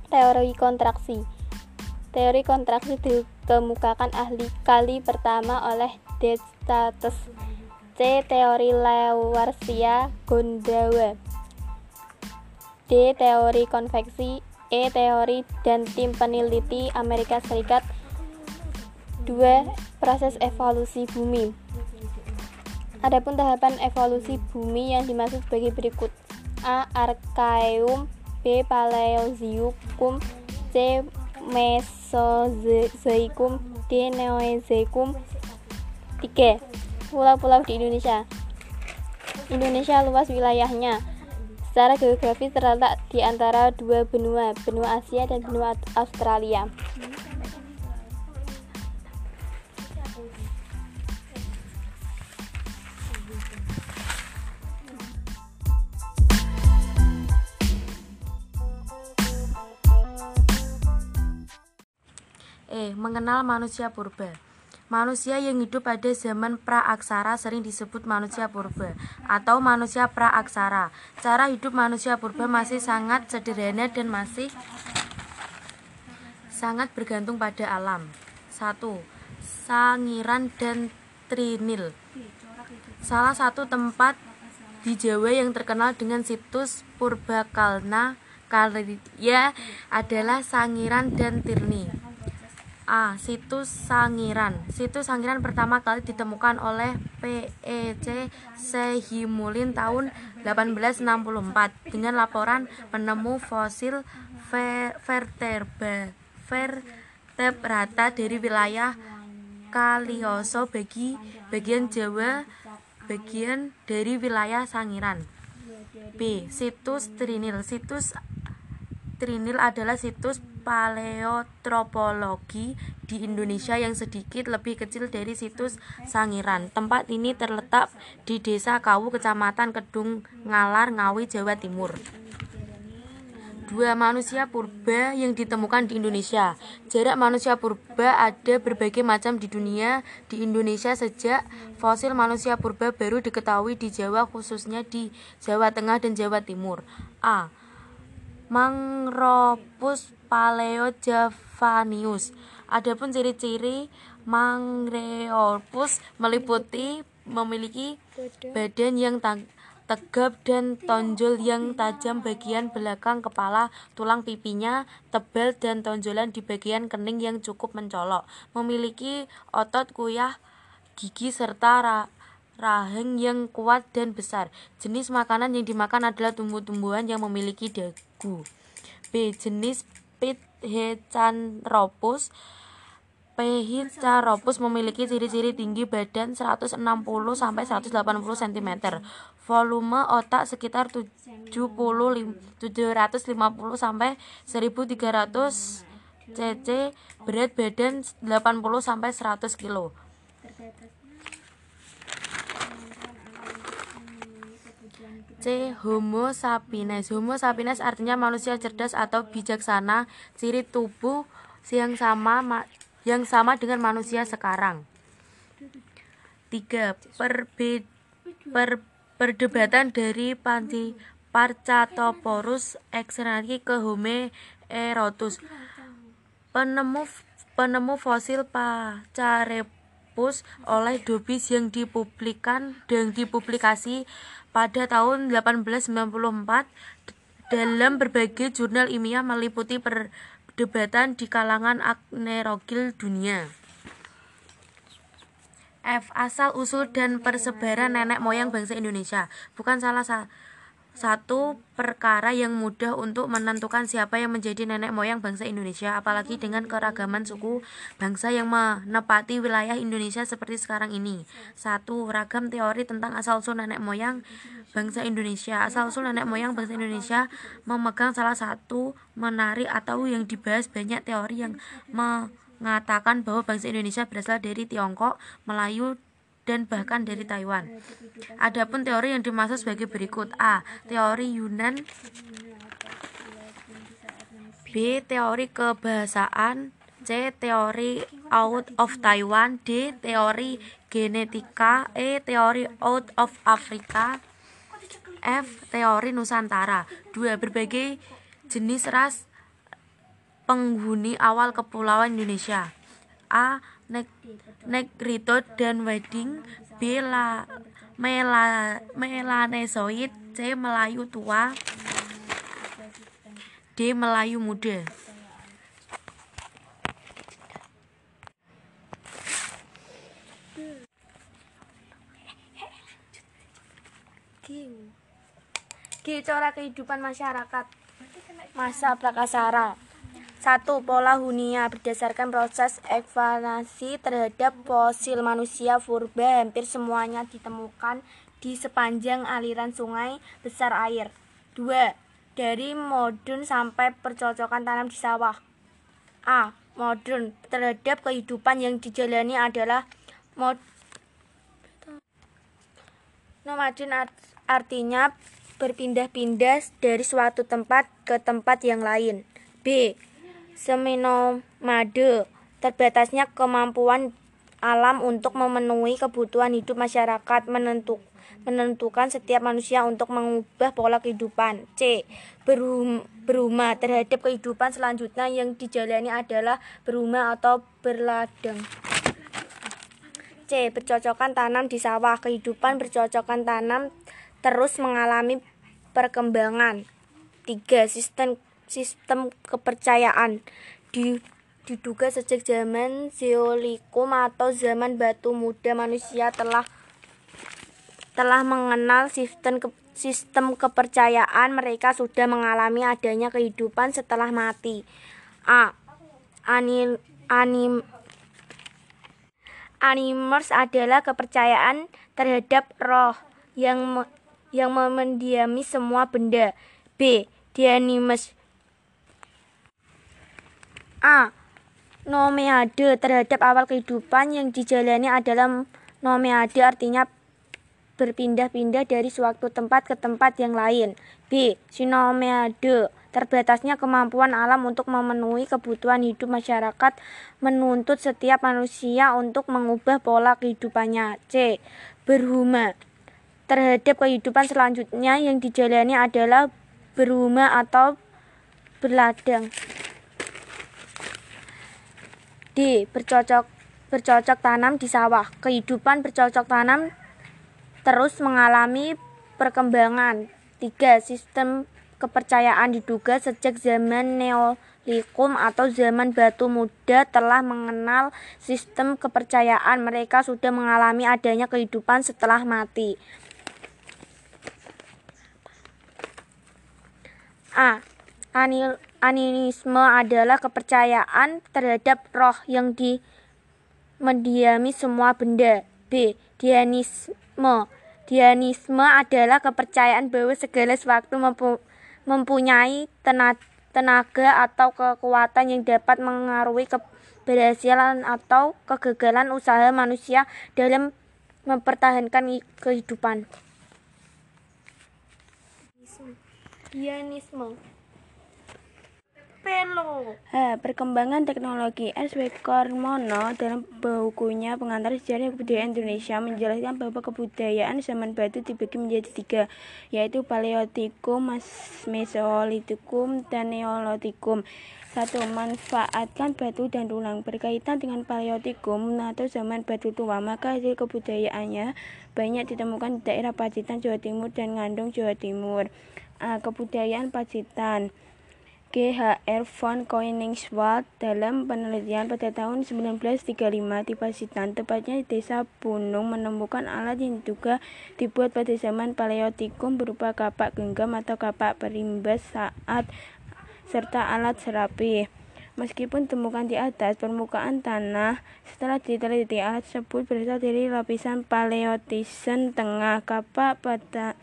Teori kontraksi. Teori kontraksi dikemukakan ahli kali pertama oleh Descartes. C. Teori Lavoisier Gondawa. D. Teori konveksi. E. Teori dan tim peneliti Amerika Serikat. 2. Proses evolusi bumi. Adapun tahapan evolusi bumi yang dimaksud sebagai berikut. A. Archaeum Paleozoikum C. Mesozoikum D. Neozoikum 3. Pulau-pulau di Indonesia Indonesia luas wilayahnya secara geografis terletak di antara dua benua, benua Asia dan benua Australia. E. Mengenal manusia purba Manusia yang hidup pada zaman praaksara sering disebut manusia purba atau manusia praaksara. Cara hidup manusia purba masih sangat sederhana dan masih sangat bergantung pada alam. 1. Sangiran dan Trinil. Salah satu tempat di Jawa yang terkenal dengan situs Purbakalna Karya adalah Sangiran dan Tirni. A. Situs Sangiran Situs Sangiran pertama kali ditemukan oleh PEC Sehimulin tahun 1864 dengan laporan penemu fosil vertebra vertebrata dari wilayah Kalioso bagi bagian Jawa bagian dari wilayah Sangiran. B. Situs Trinil Situs Trinil adalah situs paleotropologi di Indonesia yang sedikit lebih kecil dari situs Sangiran. Tempat ini terletak di Desa Kawu, Kecamatan Kedung Ngalar, Ngawi, Jawa Timur. Dua manusia purba yang ditemukan di Indonesia. Jarak manusia purba ada berbagai macam di dunia. Di Indonesia sejak fosil manusia purba baru diketahui di Jawa khususnya di Jawa Tengah dan Jawa Timur. A. Mangropus paleojavanius. Adapun ciri-ciri Mangreopus meliputi memiliki badan yang tegap dan tonjol yang tajam bagian belakang kepala, tulang pipinya tebal dan tonjolan di bagian kening yang cukup mencolok. Memiliki otot kuyah, gigi serta rahang yang kuat dan besar. Jenis makanan yang dimakan adalah tumbuh-tumbuhan yang memiliki dagu. B. Jenis Pithecanthropus Pithecanthropus memiliki ciri-ciri tinggi badan 160 sampai 180 cm. Volume otak sekitar 70 750 sampai 1300 cc, berat badan 80 sampai 100 kg. C. Homo sapiens. Homo sapiens artinya manusia cerdas atau bijaksana, ciri tubuh yang sama yang sama dengan manusia sekarang. 3. Perbe, per, perdebatan dari Panti Parcatoporus externali ke Homo erotus. Penemu penemu fosil Pacarepus oleh Dobis yang dipublikan dan dipublikasi pada tahun 1894 dalam berbagai jurnal ilmiah meliputi perdebatan di kalangan agnerogil dunia. F. Asal usul dan persebaran nenek moyang bangsa Indonesia bukan salah satu satu perkara yang mudah untuk menentukan siapa yang menjadi nenek moyang bangsa Indonesia, apalagi dengan keragaman suku bangsa yang menepati wilayah Indonesia seperti sekarang ini. Satu, ragam teori tentang asal-usul nenek moyang bangsa Indonesia. Asal-usul nenek moyang bangsa Indonesia memegang salah satu menarik atau yang dibahas banyak teori yang mengatakan bahwa bangsa Indonesia berasal dari Tiongkok, Melayu, dan bahkan dari Taiwan. Adapun teori yang dimaksud sebagai berikut: A. Teori Yunan B. Teori kebahasaan C. Teori out of Taiwan D. Teori genetika E. Teori out of Afrika F. Teori Nusantara 2. Berbagai jenis ras penghuni awal kepulauan Indonesia A. Negrito dan Wedding B. La, Mela, Melanesoid C. Melayu tua D. Melayu muda G. Cara kehidupan masyarakat Masa Prakasara Satu, pola hunia berdasarkan proses ekvanasi terhadap fosil manusia purba hampir semuanya ditemukan di sepanjang aliran sungai besar air. Dua, dari modern sampai percocokan tanam di sawah. A. Modern terhadap kehidupan yang dijalani adalah mod nomaden artinya berpindah-pindah dari suatu tempat ke tempat yang lain. B seminomade, terbatasnya kemampuan alam untuk memenuhi kebutuhan hidup masyarakat menentuk, menentukan setiap manusia untuk mengubah pola kehidupan. C. Berum, berumah terhadap kehidupan selanjutnya yang dijalani adalah berumah atau berladang. C. Bercocokan tanam di sawah. Kehidupan bercocokan tanam terus mengalami perkembangan. 3. Sistem sistem kepercayaan diduga sejak zaman Zeolikum atau zaman batu muda manusia telah telah mengenal sistem ke, sistem kepercayaan mereka sudah mengalami adanya kehidupan setelah mati. A. Anim, anim, animers adalah kepercayaan terhadap roh yang yang mendiami semua benda. B. Dianimes A. Nomeade terhadap awal kehidupan yang dijalani adalah nomeade artinya berpindah-pindah dari suatu tempat ke tempat yang lain. B. Sinomeade terbatasnya kemampuan alam untuk memenuhi kebutuhan hidup masyarakat menuntut setiap manusia untuk mengubah pola kehidupannya. C. Berhuma terhadap kehidupan selanjutnya yang dijalani adalah berhuma atau berladang. D. Bercocok bercocok tanam di sawah. Kehidupan bercocok tanam terus mengalami perkembangan. 3. Sistem kepercayaan diduga sejak zaman Neolikum atau zaman batu muda telah mengenal sistem kepercayaan. Mereka sudah mengalami adanya kehidupan setelah mati. A. Anil Animisme adalah kepercayaan terhadap roh yang di mendiami semua benda. B. Dianisme. Dianisme adalah kepercayaan bahwa segala sesuatu mempu mempunyai tenaga atau kekuatan yang dapat mengaruhi keberhasilan atau kegagalan usaha manusia dalam mempertahankan kehidupan. Dianisme Pelo. H. Perkembangan teknologi S.W. Kormono dalam bukunya Pengantar Sejarah Kebudayaan Indonesia menjelaskan bahwa kebudayaan zaman batu dibagi menjadi tiga, yaitu Paleotikum, Mesolitikum, dan Neolitikum. Satu, manfaatkan batu dan tulang berkaitan dengan Paleotikum atau zaman batu tua, maka hasil kebudayaannya banyak ditemukan di daerah Pacitan, Jawa Timur dan Ngandung, Jawa Timur. A. Kebudayaan Pacitan G.H.R. von Koenigswald dalam penelitian pada tahun 1935 di Pasitan, tepatnya di desa Bunung, menemukan alat yang diduga dibuat pada zaman Paleotikum berupa kapak genggam atau kapak perimbas saat serta alat serapi. Meskipun temukan di atas permukaan tanah, setelah diteliti alat tersebut berasal dari lapisan Paleotizen tengah kapak pada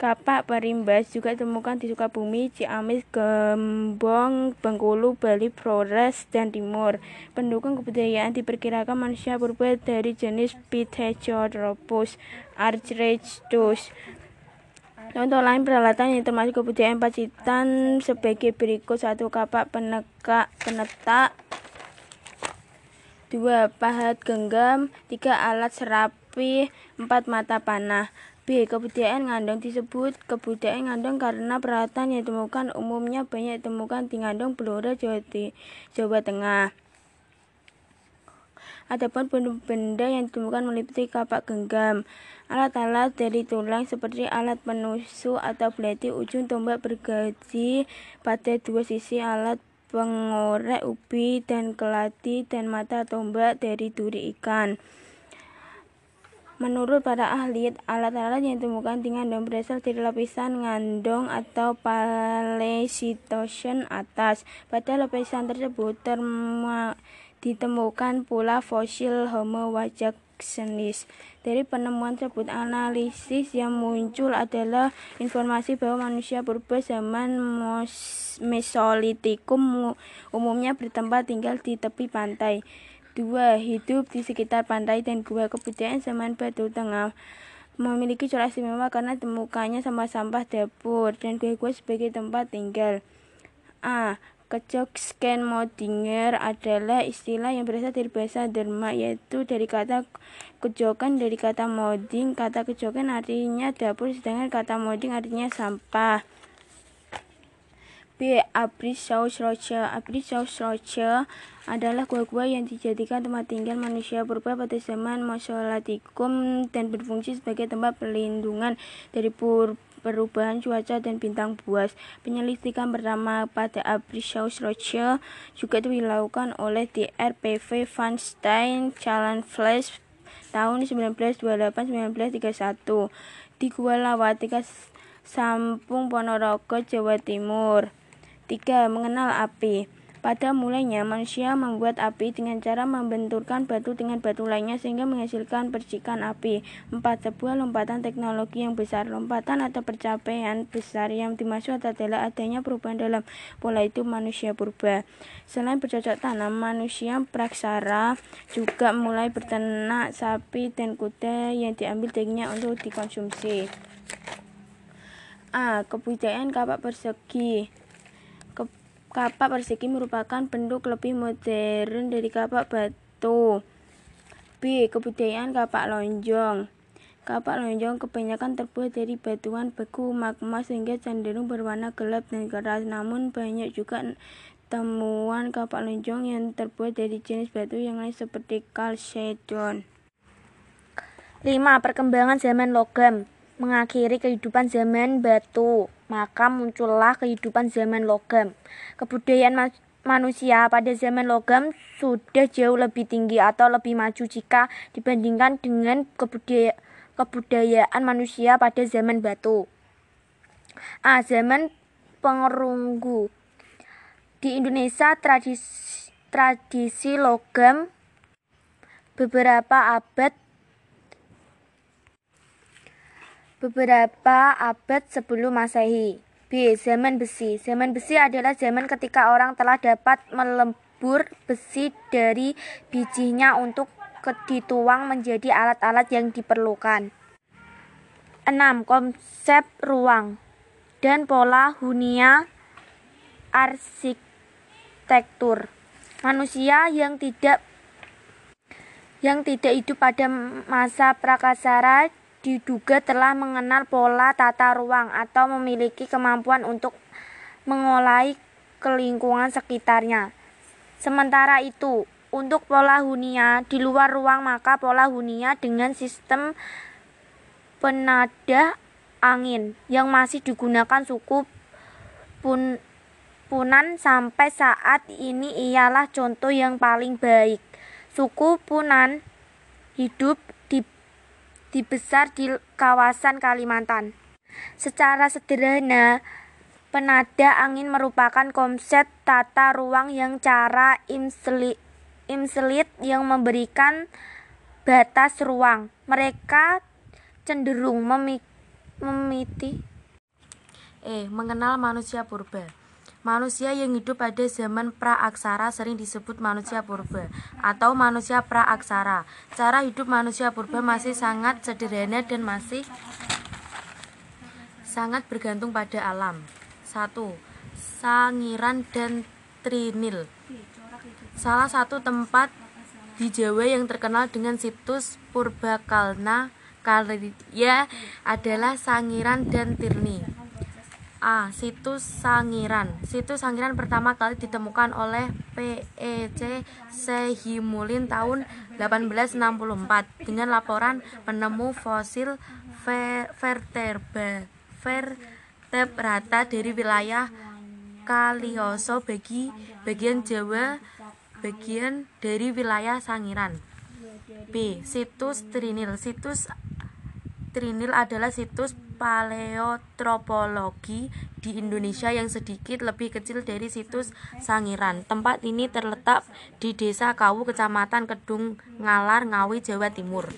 Kapak perimbas juga ditemukan di Sukabumi, Ciamis, Gembong, Bengkulu, Bali, Flores, dan Timur. Pendukung kebudayaan diperkirakan manusia purba dari jenis Pithecanthropus archrechtus. Contoh lain peralatan yang termasuk kebudayaan Pacitan sebagai berikut. Satu kapak penegak penetak. Dua pahat genggam. Tiga alat serapi. Empat mata panah B. Kebudayaan Ngandong disebut kebudayaan Ngandong karena peralatan yang ditemukan umumnya banyak ditemukan di Ngandong, Blora, Jawa, Jawa Tengah. Adapun benda-benda yang ditemukan meliputi kapak genggam, alat-alat dari tulang seperti alat penusuk atau belati, ujung tombak bergaji pada dua sisi, alat pengorek ubi dan kelati, dan mata tombak dari duri ikan. Menurut para ahli, alat-alat yang ditemukan di Ngandong berasal dari lapisan Ngandong atau Paleocitosen atas. Pada lapisan tersebut ditemukan pula fosil Homo wajaccensis. Dari penemuan tersebut, analisis yang muncul adalah informasi bahwa manusia purba zaman Mesolitikum umumnya bertempat tinggal di tepi pantai. Dua, hidup di sekitar pantai dan gua kebudayaan zaman Batu Tengah memiliki corak istimewa karena temukannya sampah-sampah dapur dan gua-gua sebagai tempat tinggal. A. Kecok scan modinger adalah istilah yang berasal dari bahasa Derma yaitu dari kata kejokan dari kata modding. Kata kejokan artinya dapur sedangkan kata modding artinya sampah. B. Abrisauschroche Abrisauschroche adalah gua-gua yang dijadikan tempat tinggal manusia purba pada zaman Mesolitikum dan berfungsi sebagai tempat perlindungan dari pur perubahan cuaca dan bintang buas. Penyelidikan pertama pada Abrisauschroche juga dilakukan oleh DRPV Van Stein Flash tahun 1928-1931 di Gua Lawatika Sampung Ponorogo, Jawa Timur. 3. Mengenal api. Pada mulanya, manusia membuat api dengan cara membenturkan batu dengan batu lainnya sehingga menghasilkan percikan api. 4. Sebuah lompatan teknologi yang besar. Lompatan atau percapaian besar yang dimaksud adalah adanya perubahan dalam pola itu manusia purba. Selain bercocok tanam, manusia praksara juga mulai berternak sapi dan kuda yang diambil dagingnya untuk dikonsumsi. A. Kebudayaan kapak persegi Kapak persegi merupakan bentuk lebih modern dari kapak batu. B. Kebudayaan kapak lonjong. Kapak lonjong kebanyakan terbuat dari batuan beku magma sehingga cenderung berwarna gelap dan keras. Namun banyak juga temuan kapak lonjong yang terbuat dari jenis batu yang lain seperti chalcedon. 5. Perkembangan zaman logam mengakhiri kehidupan zaman batu maka muncullah kehidupan zaman logam. Kebudayaan ma manusia pada zaman logam sudah jauh lebih tinggi atau lebih maju jika dibandingkan dengan kebudaya kebudayaan manusia pada zaman batu. A. Zaman pengerunggu. Di Indonesia tradisi, tradisi logam beberapa abad beberapa abad sebelum Masehi. B. Zaman besi. Zaman besi adalah zaman ketika orang telah dapat melebur besi dari bijinya untuk dituang menjadi alat-alat yang diperlukan. 6. Konsep ruang dan pola hunia arsitektur. Manusia yang tidak yang tidak hidup pada masa prakasara diduga telah mengenal pola tata ruang atau memiliki kemampuan untuk mengolai kelingkungan sekitarnya. Sementara itu, untuk pola hunia di luar ruang maka pola hunia dengan sistem penada angin yang masih digunakan suku pun Punan sampai saat ini ialah contoh yang paling baik. Suku Punan hidup dibesar di kawasan Kalimantan. Secara sederhana, penada angin merupakan konsep tata ruang yang cara imselit, yang memberikan batas ruang. Mereka cenderung memiti Eh, mengenal manusia purba. Manusia yang hidup pada zaman praaksara sering disebut manusia purba atau manusia praaksara. Cara hidup manusia purba masih sangat sederhana dan masih sangat bergantung pada alam. 1. Sangiran dan Trinil. Salah satu tempat di Jawa yang terkenal dengan situs Purbakalna Karya adalah Sangiran dan Tirni. A. Situs Sangiran Situs Sangiran pertama kali ditemukan oleh PEC Sehimulin tahun 1864 dengan laporan penemu fosil vertebra vertebrata dari wilayah Kalioso bagi bagian Jawa bagian dari wilayah Sangiran. B. Situs Trinil. Situs Trinil adalah situs paleotropologi di Indonesia yang sedikit lebih kecil dari situs Sangiran. Tempat ini terletak di Desa Kawu, Kecamatan Kedung Ngalar, Ngawi, Jawa Timur.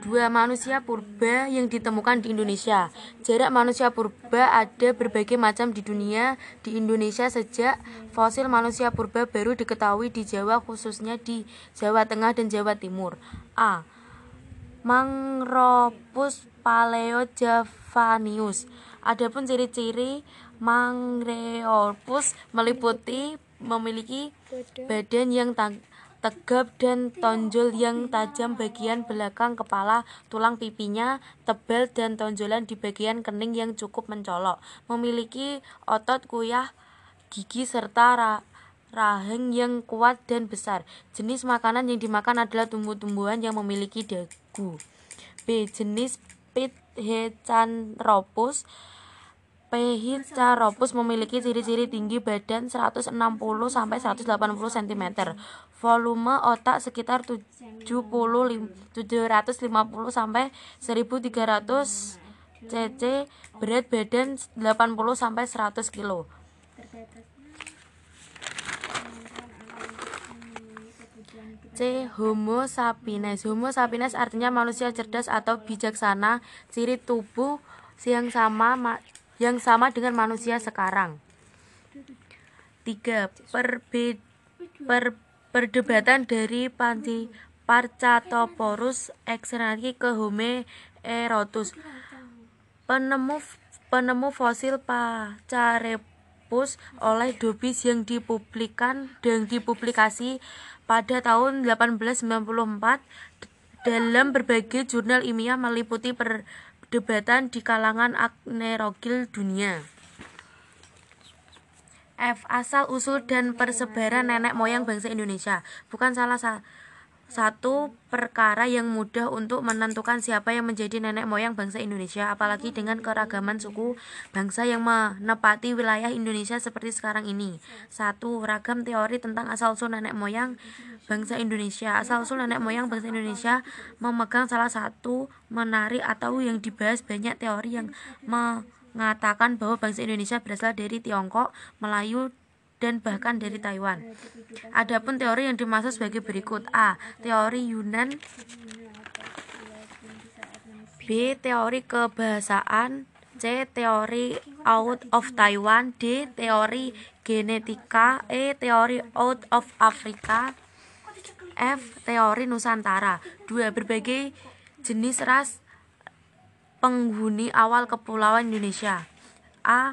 Dua manusia purba yang ditemukan di Indonesia. Jarak manusia purba ada berbagai macam di dunia. Di Indonesia sejak fosil manusia purba baru diketahui di Jawa khususnya di Jawa Tengah dan Jawa Timur. A. Mangropus paleojavanius. Adapun ciri-ciri Mangropus meliputi memiliki badan yang tegap dan tonjol yang tajam bagian belakang kepala, tulang pipinya tebal dan tonjolan di bagian kening yang cukup mencolok. Memiliki otot kuyah, gigi serta ra rahang yang kuat dan besar. Jenis makanan yang dimakan adalah tumbuh-tumbuhan yang memiliki dagu. B. Jenis Pithecanthropus Pithecanthropus memiliki ciri-ciri tinggi badan 160 sampai 180 cm. Volume otak sekitar 70 750 sampai 1300 cc, berat badan 80 sampai 100 kg. Homo sapiens. Homo sapiens artinya manusia cerdas atau bijaksana, ciri tubuh yang sama yang sama dengan manusia sekarang. 3. Perbe, per, perdebatan dari Panci Parcatoporus exernati ke Homo erotus. Penemu penemu fosil Pacarepus oleh Dobis yang dipublikan dan dipublikasi pada tahun 1894 dalam berbagai jurnal ilmiah meliputi per perdebatan di kalangan agnerogil dunia. F. Asal usul dan persebaran nenek moyang bangsa Indonesia bukan salah sa satu perkara yang mudah untuk menentukan siapa yang menjadi nenek moyang bangsa Indonesia, apalagi dengan keragaman suku bangsa yang menepati wilayah Indonesia seperti sekarang ini. Satu, ragam teori tentang asal-usul nenek moyang bangsa Indonesia. Asal-usul nenek moyang bangsa Indonesia memegang salah satu menarik atau yang dibahas banyak teori yang mengatakan bahwa bangsa Indonesia berasal dari Tiongkok, Melayu, dan bahkan dari Taiwan. Adapun teori yang dimaksud sebagai berikut: A. Teori Yunan B. Teori kebahasaan C. Teori out of Taiwan D. Teori genetika E. Teori out of Afrika F. Teori Nusantara 2. Berbagai jenis ras penghuni awal kepulauan Indonesia A.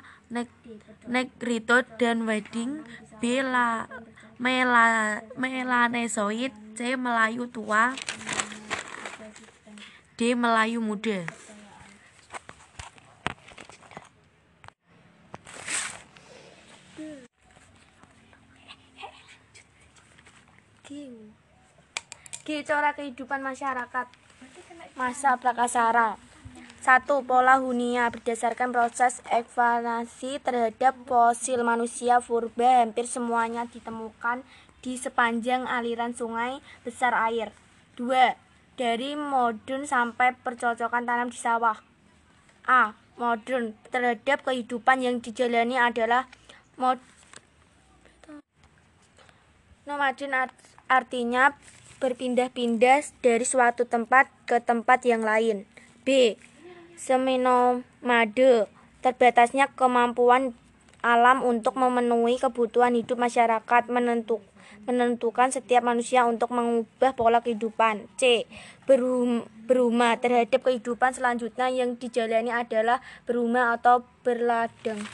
Negrito dan Wedding B. La, Mela, Melanesoid C. Melayu tua D. Melayu muda G. Cara kehidupan masyarakat Masa Prakasara satu, pola hunia berdasarkan proses evaluasi terhadap fosil manusia purba hampir semuanya ditemukan di sepanjang aliran sungai besar air. Dua, dari modern sampai percocokan tanam di sawah. A. Modern terhadap kehidupan yang dijalani adalah mod nomaden artinya berpindah-pindah dari suatu tempat ke tempat yang lain. B seminomade terbatasnya kemampuan alam untuk memenuhi kebutuhan hidup masyarakat menentuk, menentukan setiap manusia untuk mengubah pola kehidupan. C. Berum, berumah terhadap kehidupan selanjutnya yang dijalani adalah berumah atau berladang.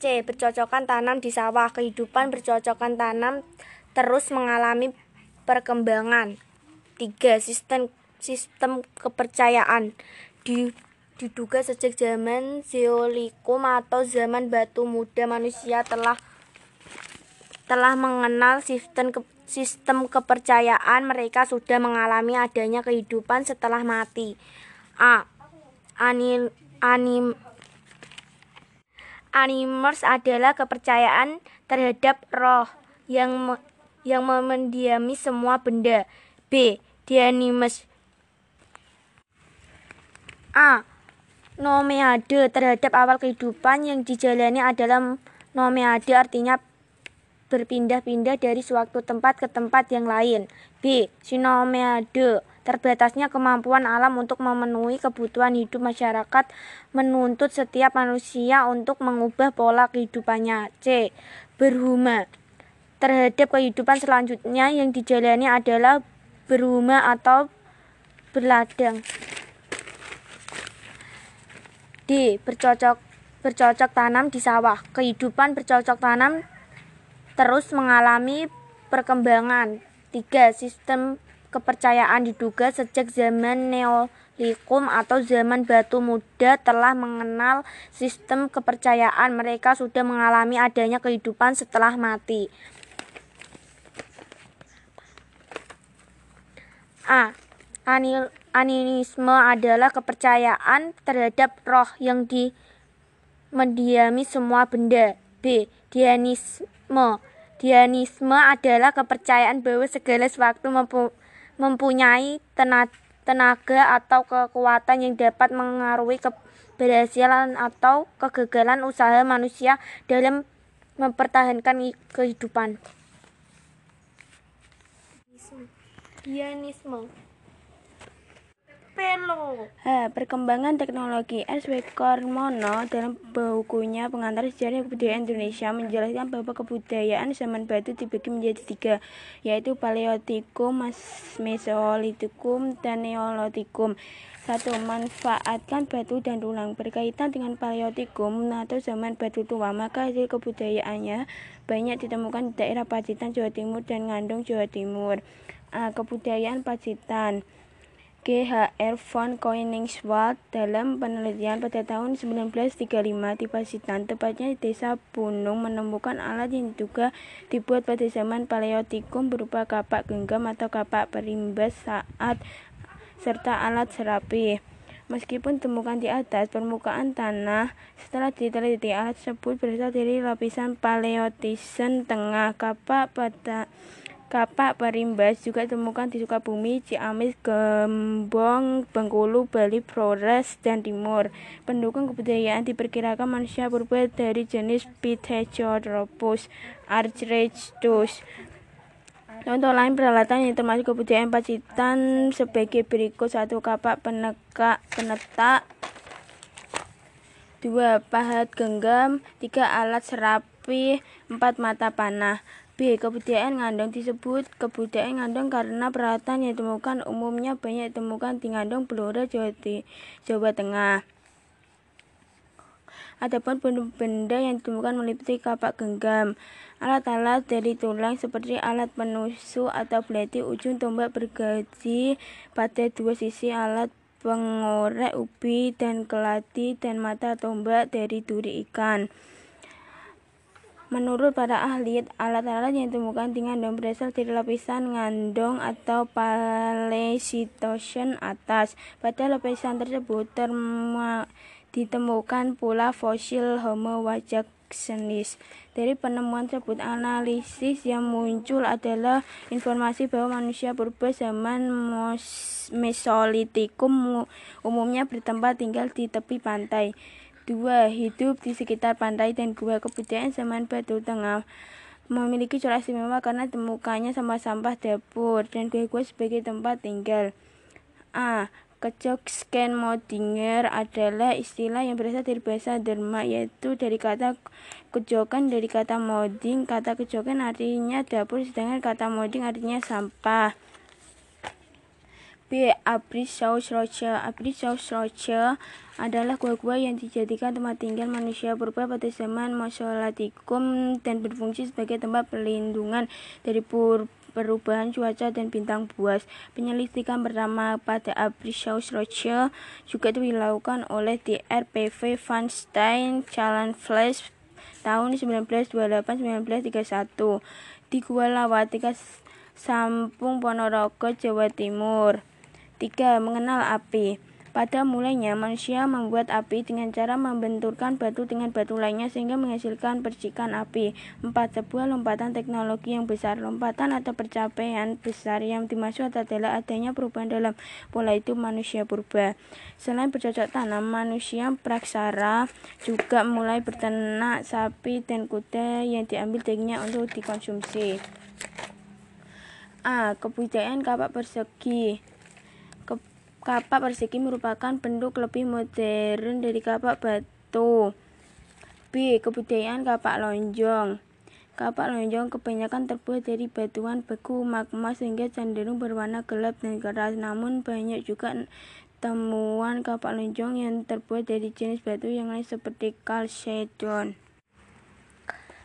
C. Bercocokan tanam di sawah. Kehidupan bercocokan tanam terus mengalami perkembangan. 3. Sistem sistem kepercayaan di diduga sejak zaman Zeolikum atau zaman batu muda manusia telah telah mengenal sistem ke, sistem kepercayaan mereka sudah mengalami adanya kehidupan setelah mati. A. Anim, anim Animers adalah kepercayaan terhadap roh yang yang mendiami semua benda. B. Dianimus A. Nomeade terhadap awal kehidupan yang dijalani adalah nomeade artinya berpindah-pindah dari suatu tempat ke tempat yang lain. B. Sinomeade terbatasnya kemampuan alam untuk memenuhi kebutuhan hidup masyarakat menuntut setiap manusia untuk mengubah pola kehidupannya. C. Berhuma terhadap kehidupan selanjutnya yang dijalani adalah berhuma atau berladang. D. Bercocok bercocok tanam di sawah. Kehidupan bercocok tanam terus mengalami perkembangan. Tiga, sistem kepercayaan diduga sejak zaman Neolikum atau zaman batu muda telah mengenal sistem kepercayaan. Mereka sudah mengalami adanya kehidupan setelah mati. A. Animisme adalah kepercayaan terhadap roh yang di mendiami semua benda. B. Dianisme Dianisme adalah kepercayaan bahwa segala sesuatu mempunyai tenaga atau kekuatan yang dapat mengaruhi keberhasilan atau kegagalan usaha manusia dalam mempertahankan kehidupan. Dianisme Perkembangan teknologi S. W. Dalam bukunya Pengantar Sejarah Kebudayaan Indonesia menjelaskan bahwa kebudayaan zaman batu dibagi menjadi tiga, yaitu Paleotikum, Mesolitikum, dan Neolitikum. Satu, manfaatkan batu dan tulang berkaitan dengan Paleotikum atau zaman batu tua, maka hasil kebudayaannya banyak ditemukan di daerah Pacitan, Jawa Timur, dan Ngandung, Jawa Timur. A. Kebudayaan Pacitan GHR von Koenigswald dalam penelitian pada tahun 1935 di Pasitan, tepatnya di desa Bunung, menemukan alat yang diduga dibuat pada zaman Paleotikum berupa kapak genggam atau kapak perimbas saat serta alat serapi. Meskipun temukan di atas permukaan tanah, setelah diteliti alat tersebut berasal dari lapisan Paleotisan tengah kapak pada Kapak perimbas juga ditemukan di Sukabumi, Ciamis, Gembong, Bengkulu, Bali, Flores, dan Timur. Pendukung kebudayaan diperkirakan manusia purba dari jenis Pithecanthropus archrechtus. Contoh lain peralatan yang termasuk kebudayaan Pacitan sebagai berikut. Satu kapak penegak penetak. Dua pahat genggam. Tiga alat serapi. Empat mata panah B. Kebudayaan Ngandong disebut kebudayaan Ngandong karena peralatan yang ditemukan umumnya banyak ditemukan di Ngandong, Blora, Jawa, Jawa Tengah. Adapun benda yang ditemukan meliputi kapak genggam, alat-alat dari tulang seperti alat penusuk atau belati ujung tombak bergaji pada dua sisi alat pengorek ubi dan kelati dan mata tombak dari duri ikan. Menurut para ahli, alat-alat yang ditemukan di ngandong berasal dari lapisan ngandong atau Paleocene atas. Pada lapisan tersebut terma, ditemukan pula fosil Homo wajacsenis. Dari penemuan tersebut, analisis yang muncul adalah informasi bahwa manusia purba zaman Mesolitikum umumnya bertempat tinggal di tepi pantai. Dua, hidup di sekitar pantai dan gua kebudayaan zaman Batu Tengah memiliki corak istimewa karena temukannya sampah-sampah dapur dan gua-gua sebagai tempat tinggal. A. Kecok scan modinger adalah istilah yang berasal dari bahasa Derma yaitu dari kata kejokan dari kata modding. Kata kejokan artinya dapur sedangkan kata modding artinya sampah. B. Abrisauschroche Abrisauschroche adalah gua-gua yang dijadikan tempat tinggal manusia purba pada zaman Mesolitikum dan berfungsi sebagai tempat perlindungan dari perubahan cuaca dan bintang buas. Penyelidikan pertama pada Abrisauschroche juga dilakukan oleh DRPV Van Stein Callan Flash tahun 1928-1931 di Gua Lawatika Sampung Ponorogo, Jawa Timur. 3. Mengenal api. Pada mulanya, manusia membuat api dengan cara membenturkan batu dengan batu lainnya sehingga menghasilkan percikan api. Empat Sebuah lompatan teknologi yang besar. Lompatan atau pencapaian besar yang dimaksud adalah adanya perubahan dalam pola hidup manusia purba. Selain bercocok tanam, manusia praksara juga mulai berternak sapi dan kuda yang diambil dagingnya untuk dikonsumsi. A. Kebudayaan kapak persegi Kapak persegi merupakan bentuk lebih modern dari kapak batu. B. Kebudayaan kapak lonjong. Kapak lonjong kebanyakan terbuat dari batuan beku magma sehingga cenderung berwarna gelap dan keras. Namun banyak juga temuan kapak lonjong yang terbuat dari jenis batu yang lain seperti chalcedon.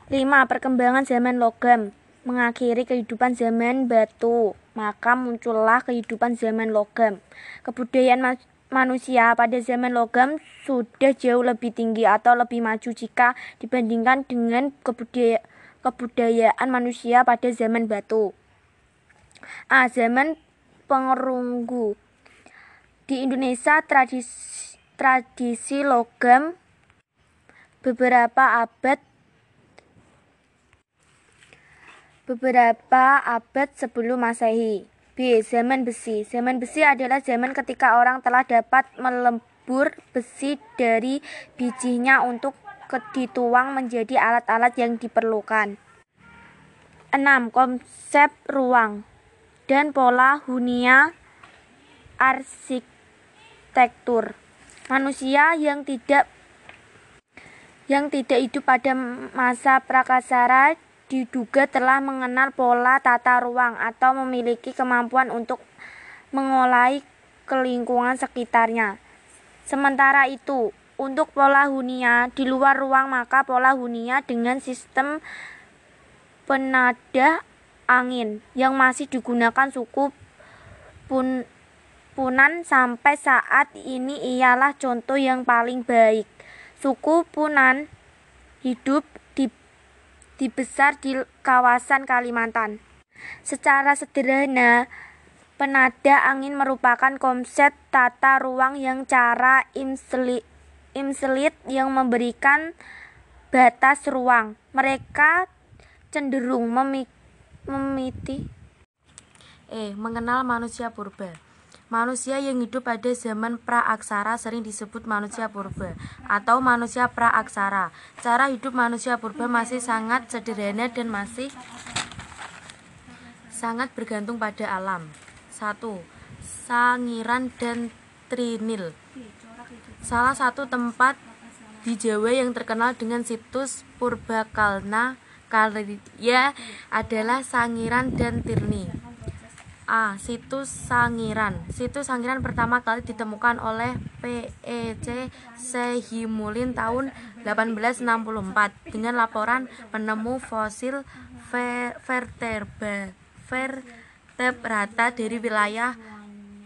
5. Perkembangan zaman logam mengakhiri kehidupan zaman batu, maka muncullah kehidupan zaman logam. Kebudayaan ma manusia pada zaman logam sudah jauh lebih tinggi atau lebih maju jika dibandingkan dengan kebudaya kebudayaan manusia pada zaman batu. A. Zaman pengerunggu Di Indonesia tradisi, tradisi logam beberapa abad beberapa abad sebelum Masehi. B. Zaman besi. Zaman besi adalah zaman ketika orang telah dapat melebur besi dari bijinya untuk dituang menjadi alat-alat yang diperlukan. 6. Konsep ruang dan pola hunia arsitektur. Manusia yang tidak yang tidak hidup pada masa prakasara diduga telah mengenal pola tata ruang atau memiliki kemampuan untuk mengolai kelingkungan sekitarnya. Sementara itu, untuk pola hunia di luar ruang maka pola hunia dengan sistem penada angin yang masih digunakan suku pun Punan sampai saat ini ialah contoh yang paling baik. Suku Punan hidup dibesar di kawasan Kalimantan. Secara sederhana, penada angin merupakan konsep tata ruang yang cara imselit, yang memberikan batas ruang. Mereka cenderung memiti E. Mengenal manusia purba Manusia yang hidup pada zaman praaksara sering disebut manusia purba atau manusia praaksara. Cara hidup manusia purba masih sangat sederhana dan masih sangat bergantung pada alam. 1. Sangiran dan Trinil. Salah satu tempat di Jawa yang terkenal dengan situs Purbakalna Karya adalah Sangiran dan Tirni. A. Situs Sangiran Situs Sangiran pertama kali ditemukan oleh PEC Sehimulin tahun 1864 dengan laporan penemu fosil vertebra vertebrata dari wilayah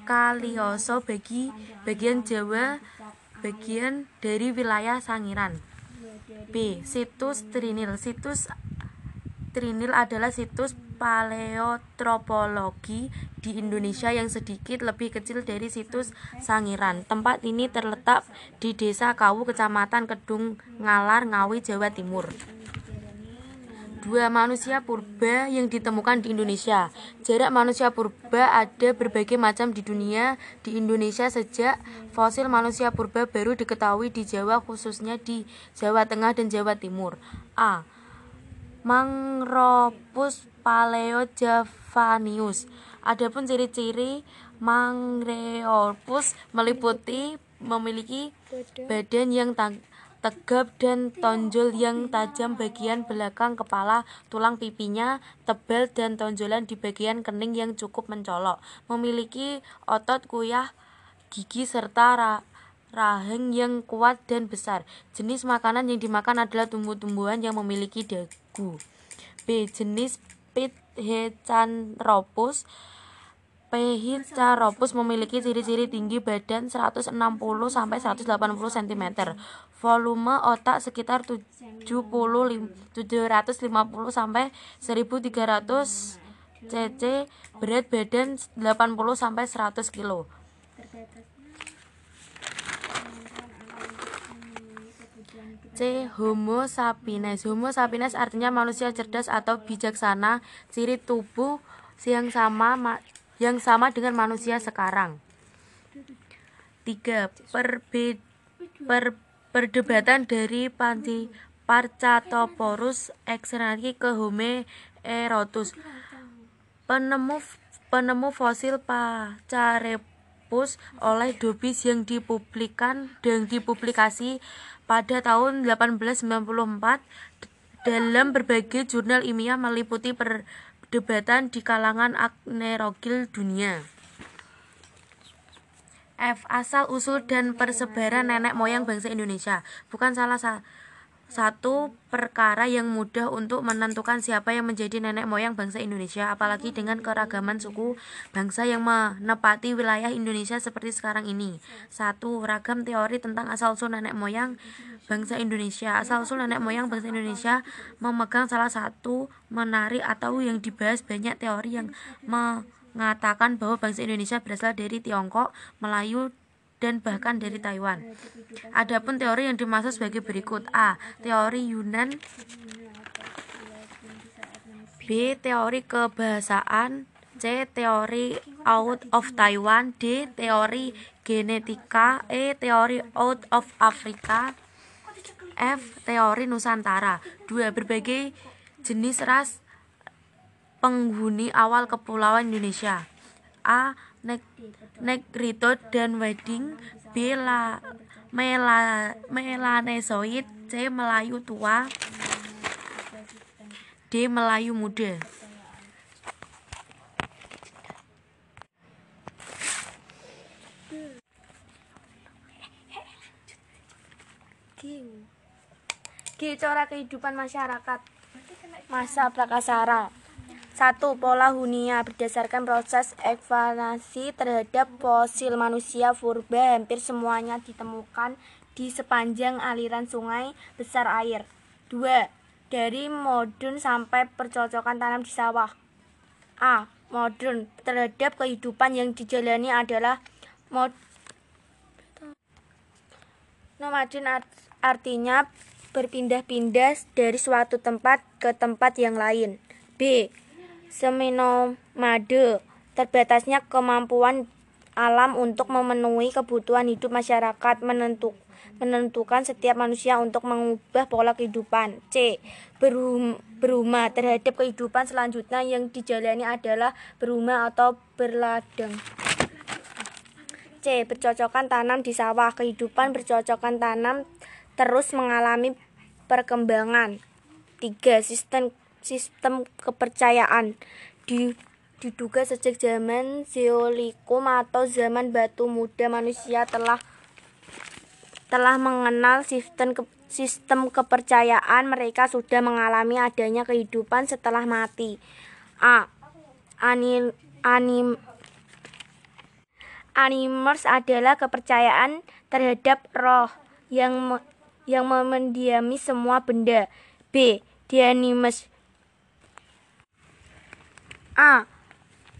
Kalioso bagi bagian Jawa bagian dari wilayah Sangiran. B. Situs Trinil Situs Trinil adalah situs paleotropologi di Indonesia yang sedikit lebih kecil dari situs Sangiran. Tempat ini terletak di Desa Kawu, Kecamatan Kedung Ngalar, Ngawi, Jawa Timur. Dua manusia purba yang ditemukan di Indonesia. Jarak manusia purba ada berbagai macam di dunia. Di Indonesia sejak fosil manusia purba baru diketahui di Jawa khususnya di Jawa Tengah dan Jawa Timur. A. Mangropus paleojavanius. Adapun ciri-ciri Mangropus meliputi memiliki badan yang tegap dan tonjol yang tajam bagian belakang kepala, tulang pipinya tebal dan tonjolan di bagian kening yang cukup mencolok. Memiliki otot kuyah, gigi serta rahang yang kuat dan besar. Jenis makanan yang dimakan adalah tumbuh-tumbuhan yang memiliki dagu. B. Jenis Pithecanthropus Pithecanthropus memiliki ciri-ciri tinggi badan 160 sampai 180 cm. Volume otak sekitar 70 750 sampai 1300 cc, berat badan 80 sampai 100 kg. C. Homo sapiens. Homo sapiens artinya manusia cerdas atau bijaksana, ciri tubuh yang sama yang sama dengan manusia sekarang. 3. Perbe, per, perdebatan dari Panti Parcatoporus exernaki ke Homo erotus. Penemu penemu fosil Pacarepus oleh Dobis yang dipublikan dan dipublikasi pada tahun 1894 dalam berbagai jurnal ilmiah meliputi perdebatan di kalangan agnerogil dunia. F. Asal usul dan persebaran nenek moyang bangsa Indonesia bukan salah satu satu perkara yang mudah untuk menentukan siapa yang menjadi nenek moyang bangsa Indonesia, apalagi dengan keragaman suku bangsa yang menepati wilayah Indonesia seperti sekarang ini. Satu, ragam teori tentang asal-usul nenek moyang bangsa Indonesia. Asal-usul nenek moyang bangsa Indonesia memegang salah satu menarik atau yang dibahas banyak teori yang mengatakan bahwa bangsa Indonesia berasal dari Tiongkok, Melayu, dan bahkan dari Taiwan. Adapun teori yang dimaksud sebagai berikut: A. Teori Yunan B. Teori kebahasaan C. Teori out of Taiwan D. Teori genetika E. Teori out of Afrika F. Teori Nusantara 2. Berbagai jenis ras penghuni awal kepulauan Indonesia A. Negrito dan Wedding B. La, Mela, Melanesoid C. Melayu tua D. Melayu muda G. Cara kehidupan masyarakat Masa Prakasara satu, pola hunia berdasarkan proses evaluasi terhadap fosil manusia purba hampir semuanya ditemukan di sepanjang aliran sungai besar air. Dua, dari modern sampai percocokan tanam di sawah. A. Modern terhadap kehidupan yang dijalani adalah mod nomaden artinya berpindah-pindah dari suatu tempat ke tempat yang lain. B seminomade terbatasnya kemampuan alam untuk memenuhi kebutuhan hidup masyarakat menentuk, menentukan setiap manusia untuk mengubah pola kehidupan. C. Berum, berumah terhadap kehidupan selanjutnya yang dijalani adalah berumah atau berladang. C. Bercocokan tanam di sawah. Kehidupan bercocokan tanam terus mengalami perkembangan. 3. Sistem sistem kepercayaan diduga sejak zaman Zeolikum atau zaman batu muda manusia telah telah mengenal sistem ke, sistem kepercayaan mereka sudah mengalami adanya kehidupan setelah mati. A. Anim, anim animers adalah kepercayaan terhadap roh yang yang mendiami semua benda. B. Dianimes A.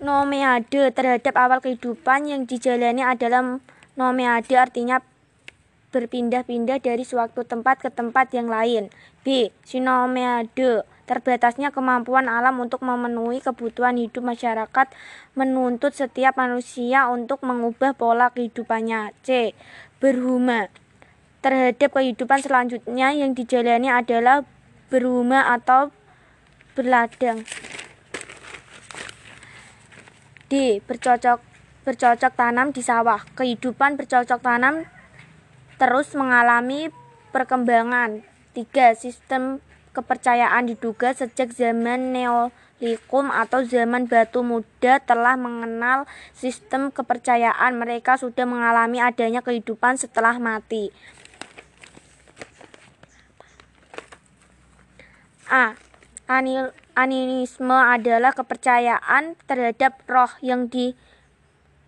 Nomeade terhadap awal kehidupan yang dijalani adalah nomeade artinya berpindah-pindah dari suatu tempat ke tempat yang lain. B. Sinomeade terbatasnya kemampuan alam untuk memenuhi kebutuhan hidup masyarakat menuntut setiap manusia untuk mengubah pola kehidupannya. C. Berhuma terhadap kehidupan selanjutnya yang dijalani adalah berhuma atau berladang. D. Bercocok bercocok tanam di sawah. Kehidupan bercocok tanam terus mengalami perkembangan. 3. Sistem kepercayaan diduga sejak zaman Neolikum atau zaman batu muda telah mengenal sistem kepercayaan. Mereka sudah mengalami adanya kehidupan setelah mati. A. Anil Animisme adalah kepercayaan terhadap roh yang di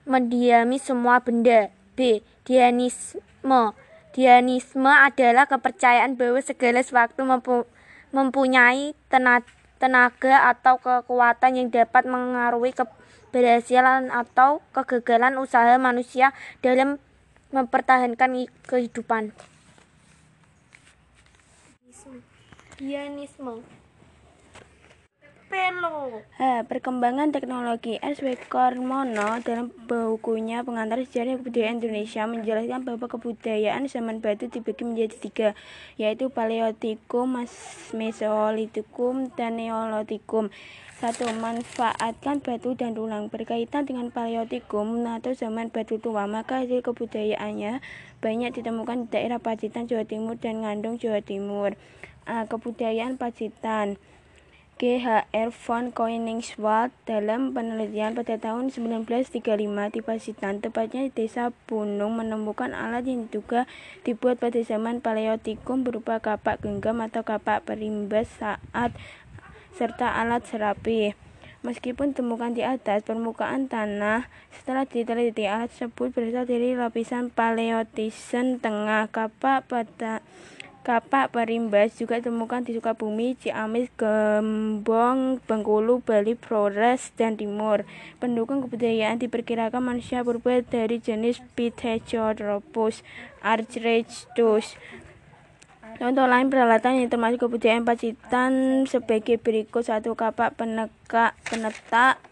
mendiami semua benda. B. Dianisme. Dianisme adalah kepercayaan bahwa segala sesuatu mempu mempunyai tenaga atau kekuatan yang dapat mengaruhi keberhasilan atau kegagalan usaha manusia dalam mempertahankan kehidupan. Bianisme Pelo. Perkembangan teknologi S. W. Kormono dalam bukunya Pengantar Sejarah Kebudayaan Indonesia menjelaskan bahwa kebudayaan zaman batu dibagi menjadi tiga, yaitu Paleotikum, Mesolitikum, dan Neolitikum. Satu, manfaatkan batu dan tulang berkaitan dengan Paleotikum atau zaman batu tua, maka hasil kebudayaannya banyak ditemukan di daerah Pacitan, Jawa Timur dan Ngandung, Jawa Timur. A. Kebudayaan Pacitan GHR von Koenigswald dalam penelitian pada tahun 1935 di Pacitan, tepatnya di desa Bunung, menemukan alat yang diduga dibuat pada zaman Paleotikum berupa kapak genggam atau kapak perimbas saat serta alat serapi. Meskipun temukan di atas permukaan tanah, setelah diteliti alat tersebut berasal dari lapisan Paleotizen tengah kapak pada Kapak perimbas juga ditemukan di Sukabumi, Ciamis, Gembong, Bengkulu, Bali, Flores, dan Timur. Pendukung kebudayaan diperkirakan manusia purba dari jenis Pithecanthropus archrechtus. Contoh lain peralatan yang termasuk kebudayaan Pacitan sebagai berikut. Satu kapak penekak penetak.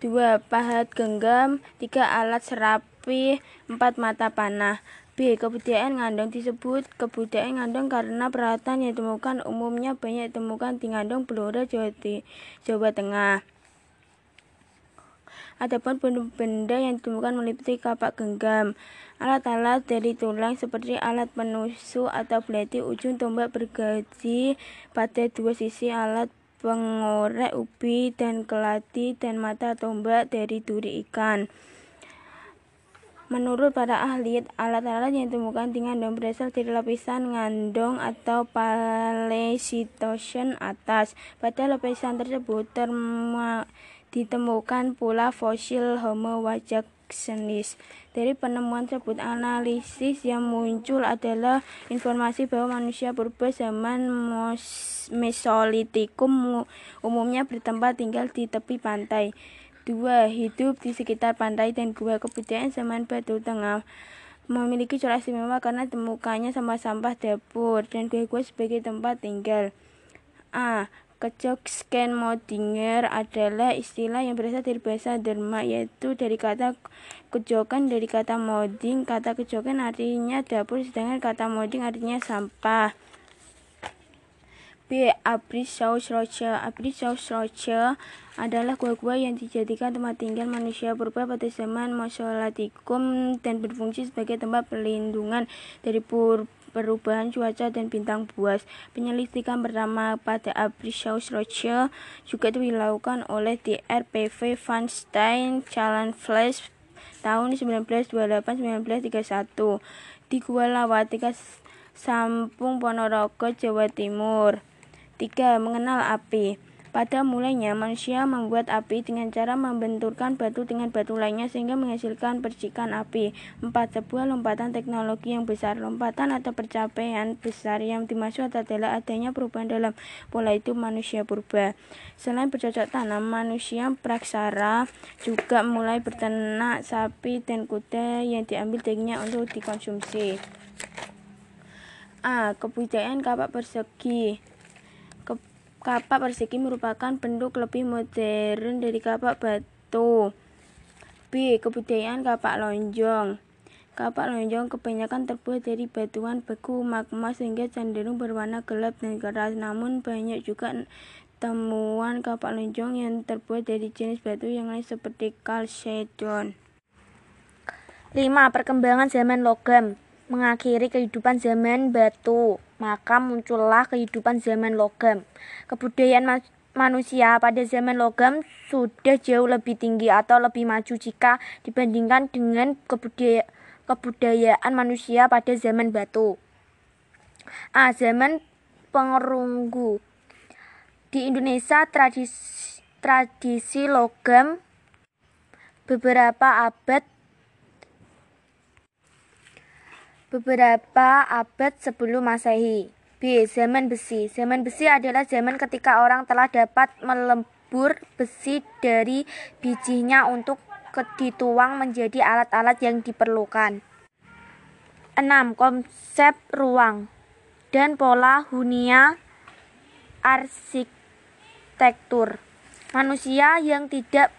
Dua pahat genggam. Tiga alat serapi. Empat mata panah B. Kebudayaan Ngandong disebut kebudayaan Ngandong karena peralatan yang ditemukan umumnya banyak ditemukan di Ngandong, Blora, Jawa, Jawa Tengah. Adapun benda yang ditemukan meliputi kapak genggam, alat-alat dari tulang seperti alat penusuk atau belati ujung tombak bergaji pada dua sisi alat pengorek ubi dan kelati dan mata tombak dari duri ikan. Menurut para ahli, alat-alat yang ditemukan di ngandong berasal dari lapisan ngandong atau Paleocitosen atas. Pada lapisan tersebut ditemukan pula fosil Homo wajacsenis. Dari penemuan tersebut, analisis yang muncul adalah informasi bahwa manusia purba zaman Mesolitikum umumnya bertempat tinggal di tepi pantai. Dua, hidup di sekitar pantai dan gua kebudayaan zaman Batu Tengah memiliki corak istimewa karena temukannya sampah-sampah dapur dan gua-gua sebagai tempat tinggal. A. Kecok scan modinger adalah istilah yang berasal dari bahasa Derma yaitu dari kata kejokan dari kata modding. Kata kejokan artinya dapur sedangkan kata modding artinya sampah. B. Abrissausroche Abrissausroche adalah gua-gua yang dijadikan tempat tinggal manusia purba pada zaman Mesolitikum dan berfungsi sebagai tempat perlindungan dari perubahan cuaca dan bintang buas. Penyelidikan pertama pada Abrissausroche juga dilakukan oleh DRPV Van Stein Flash tahun 1928-1931 di Gua Lawatika Sampung Ponorogo, Jawa Timur. 3. Mengenal api. Pada mulanya, manusia membuat api dengan cara membenturkan batu dengan batu lainnya sehingga menghasilkan percikan api. 4. Sebuah lompatan teknologi yang besar. Lompatan atau pencapaian besar yang dimaksud adalah adanya perubahan dalam pola hidup manusia purba. Selain bercocok tanam, manusia praksara juga mulai berternak sapi dan kuda yang diambil dagingnya untuk dikonsumsi. A. Kebudayaan kapak persegi Kapak persegi merupakan bentuk lebih modern dari kapak batu. B. Kebudayaan kapak lonjong. Kapak lonjong kebanyakan terbuat dari batuan beku magma sehingga cenderung berwarna gelap dan keras. Namun banyak juga temuan kapak lonjong yang terbuat dari jenis batu yang lain seperti kalsedon. 5. Perkembangan zaman logam mengakhiri kehidupan zaman batu, maka muncullah kehidupan zaman logam. Kebudayaan ma manusia pada zaman logam sudah jauh lebih tinggi atau lebih maju jika dibandingkan dengan kebudaya kebudayaan manusia pada zaman batu. A. Zaman pengerunggu Di Indonesia tradisi, tradisi logam beberapa abad beberapa abad sebelum Masehi. B. Zaman besi. Zaman besi adalah zaman ketika orang telah dapat melebur besi dari bijinya untuk dituang menjadi alat-alat yang diperlukan. 6. Konsep ruang. dan pola hunia arsitektur. Manusia yang tidak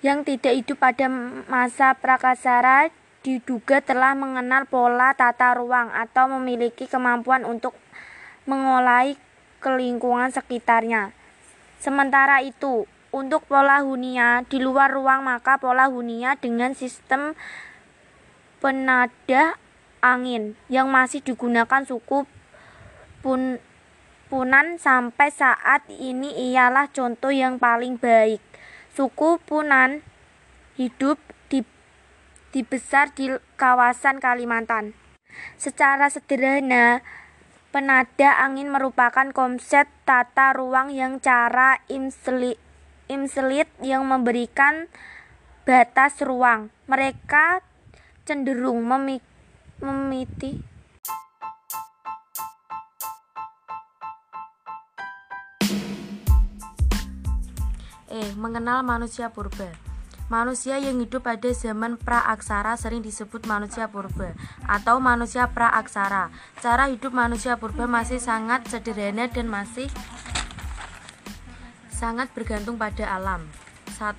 yang tidak hidup pada masa prakasara diduga telah mengenal pola tata ruang atau memiliki kemampuan untuk mengolai ke lingkungan sekitarnya. Sementara itu, untuk pola hunia di luar ruang maka pola hunia dengan sistem penada angin yang masih digunakan suku pun Punan sampai saat ini ialah contoh yang paling baik. Suku Punan hidup besar di kawasan Kalimantan. Secara sederhana, penada angin merupakan konsep tata ruang yang cara imselit, imselit yang memberikan batas ruang. Mereka cenderung memiti E. Mengenal manusia purba Manusia yang hidup pada zaman praaksara sering disebut manusia purba atau manusia praaksara. Cara hidup manusia purba masih sangat sederhana dan masih sangat bergantung pada alam. 1.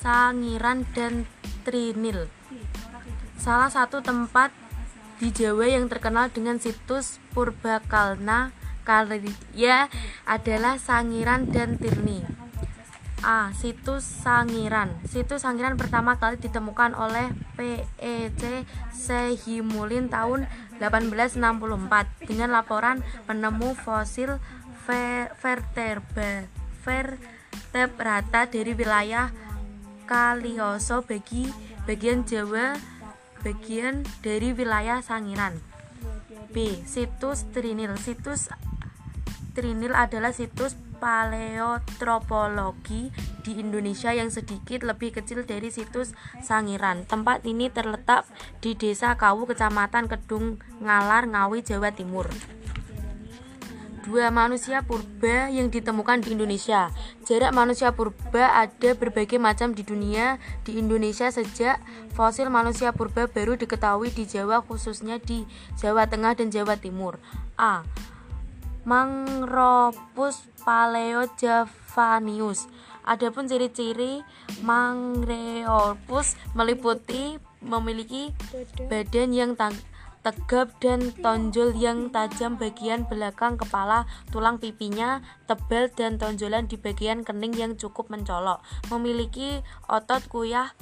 Sangiran dan Trinil. Salah satu tempat di Jawa yang terkenal dengan situs Purbakalna Kalya adalah Sangiran dan Tirni. A. Situs Sangiran Situs Sangiran pertama kali ditemukan oleh PEC Sehimulin tahun 1864 dengan laporan penemu fosil vertebra vertebrata dari wilayah Kalioso bagi bagian Jawa bagian dari wilayah Sangiran. B. Situs Trinil Situs Trinil adalah situs paleotropologi di Indonesia yang sedikit lebih kecil dari situs Sangiran. Tempat ini terletak di Desa Kawu, Kecamatan Kedung Ngalar, Ngawi, Jawa Timur. Dua manusia purba yang ditemukan di Indonesia. Jarak manusia purba ada berbagai macam di dunia. Di Indonesia sejak fosil manusia purba baru diketahui di Jawa khususnya di Jawa Tengah dan Jawa Timur. A. Mangropus paleojavanius. Adapun ciri-ciri Mangropus meliputi memiliki badan yang tegap dan tonjol yang tajam bagian belakang kepala, tulang pipinya tebal dan tonjolan di bagian kening yang cukup mencolok. Memiliki otot kuyah,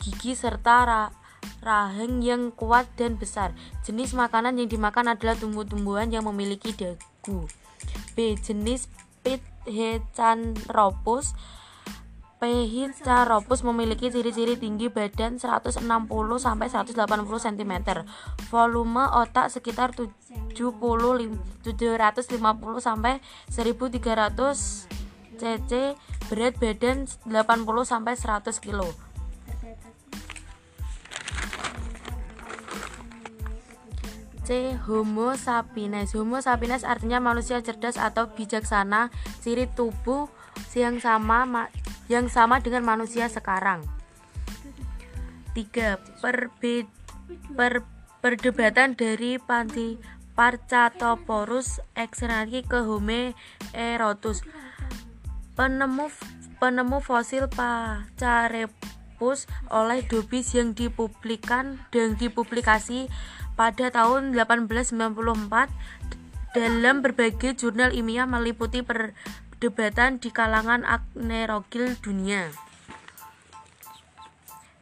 gigi serta rahang yang kuat dan besar. Jenis makanan yang dimakan adalah tumbuh-tumbuhan yang memiliki dagu. B. Jenis Pithecanthropus Pithecanthropus memiliki ciri-ciri tinggi badan 160 sampai 180 cm. Volume otak sekitar 70 750 sampai 1300 cc, berat badan 80 sampai 100 kg. C. Homo sapiens Homo sapiens artinya manusia cerdas atau bijaksana Ciri tubuh yang sama yang sama dengan manusia sekarang 3. Perbe, per, perdebatan dari Panti Parcatoporus exenari ke Homo erotus penemu penemu fosil Pacarepus oleh Dobis yang dipublikan dan dipublikasi pada tahun 1894 dalam berbagai jurnal ilmiah meliputi perdebatan di kalangan agnerogil dunia.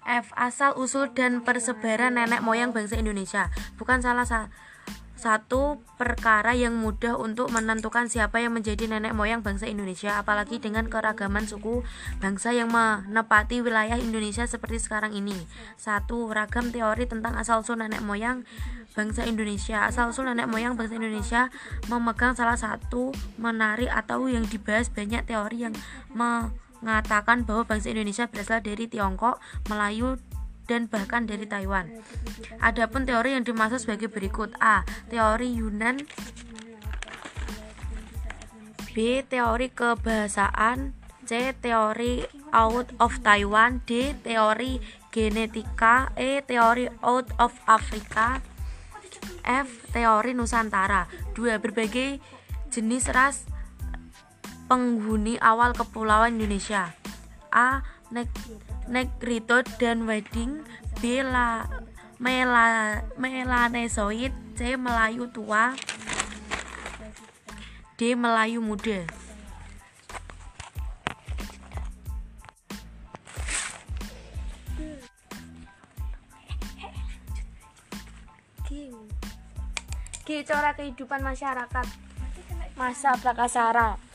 F. Asal usul dan persebaran nenek moyang bangsa Indonesia bukan salah satu satu perkara yang mudah untuk menentukan siapa yang menjadi nenek moyang bangsa Indonesia apalagi dengan keragaman suku bangsa yang menepati wilayah Indonesia seperti sekarang ini. Satu ragam teori tentang asal-usul nenek moyang bangsa Indonesia. Asal-usul nenek moyang bangsa Indonesia memegang salah satu menarik atau yang dibahas banyak teori yang mengatakan bahwa bangsa Indonesia berasal dari Tiongkok, Melayu, dan bahkan dari Taiwan. Adapun teori yang dimaksud sebagai berikut: A. Teori Yunan B. Teori kebahasaan C. Teori out of Taiwan D. Teori genetika E. Teori out of Africa F. Teori Nusantara 2. Berbagai jenis ras penghuni awal kepulauan Indonesia A. Negrito dan Wedding B. La, Mela, Melanesoid C. Melayu tua D. Melayu muda G. Corak kehidupan masyarakat Masa Prakasara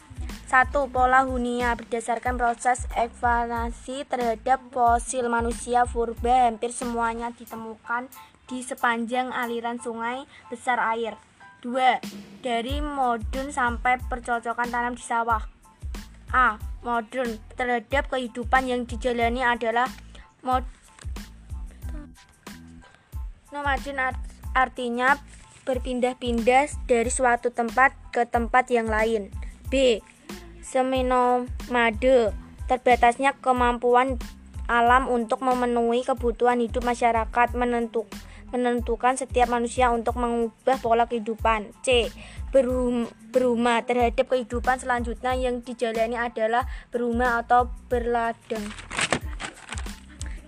satu Pola hunia berdasarkan proses evaluasi terhadap fosil manusia purba hampir semuanya ditemukan di sepanjang aliran sungai besar air. 2. Dari modern sampai percocokan tanam di sawah. A. Modern terhadap kehidupan yang dijalani adalah mod nomaden artinya berpindah-pindah dari suatu tempat ke tempat yang lain. B. Seminomade terbatasnya kemampuan alam untuk memenuhi kebutuhan hidup masyarakat menentuk, menentukan setiap manusia untuk mengubah pola kehidupan. C. Berum, berumah terhadap kehidupan selanjutnya yang dijalani adalah berumah atau berladang.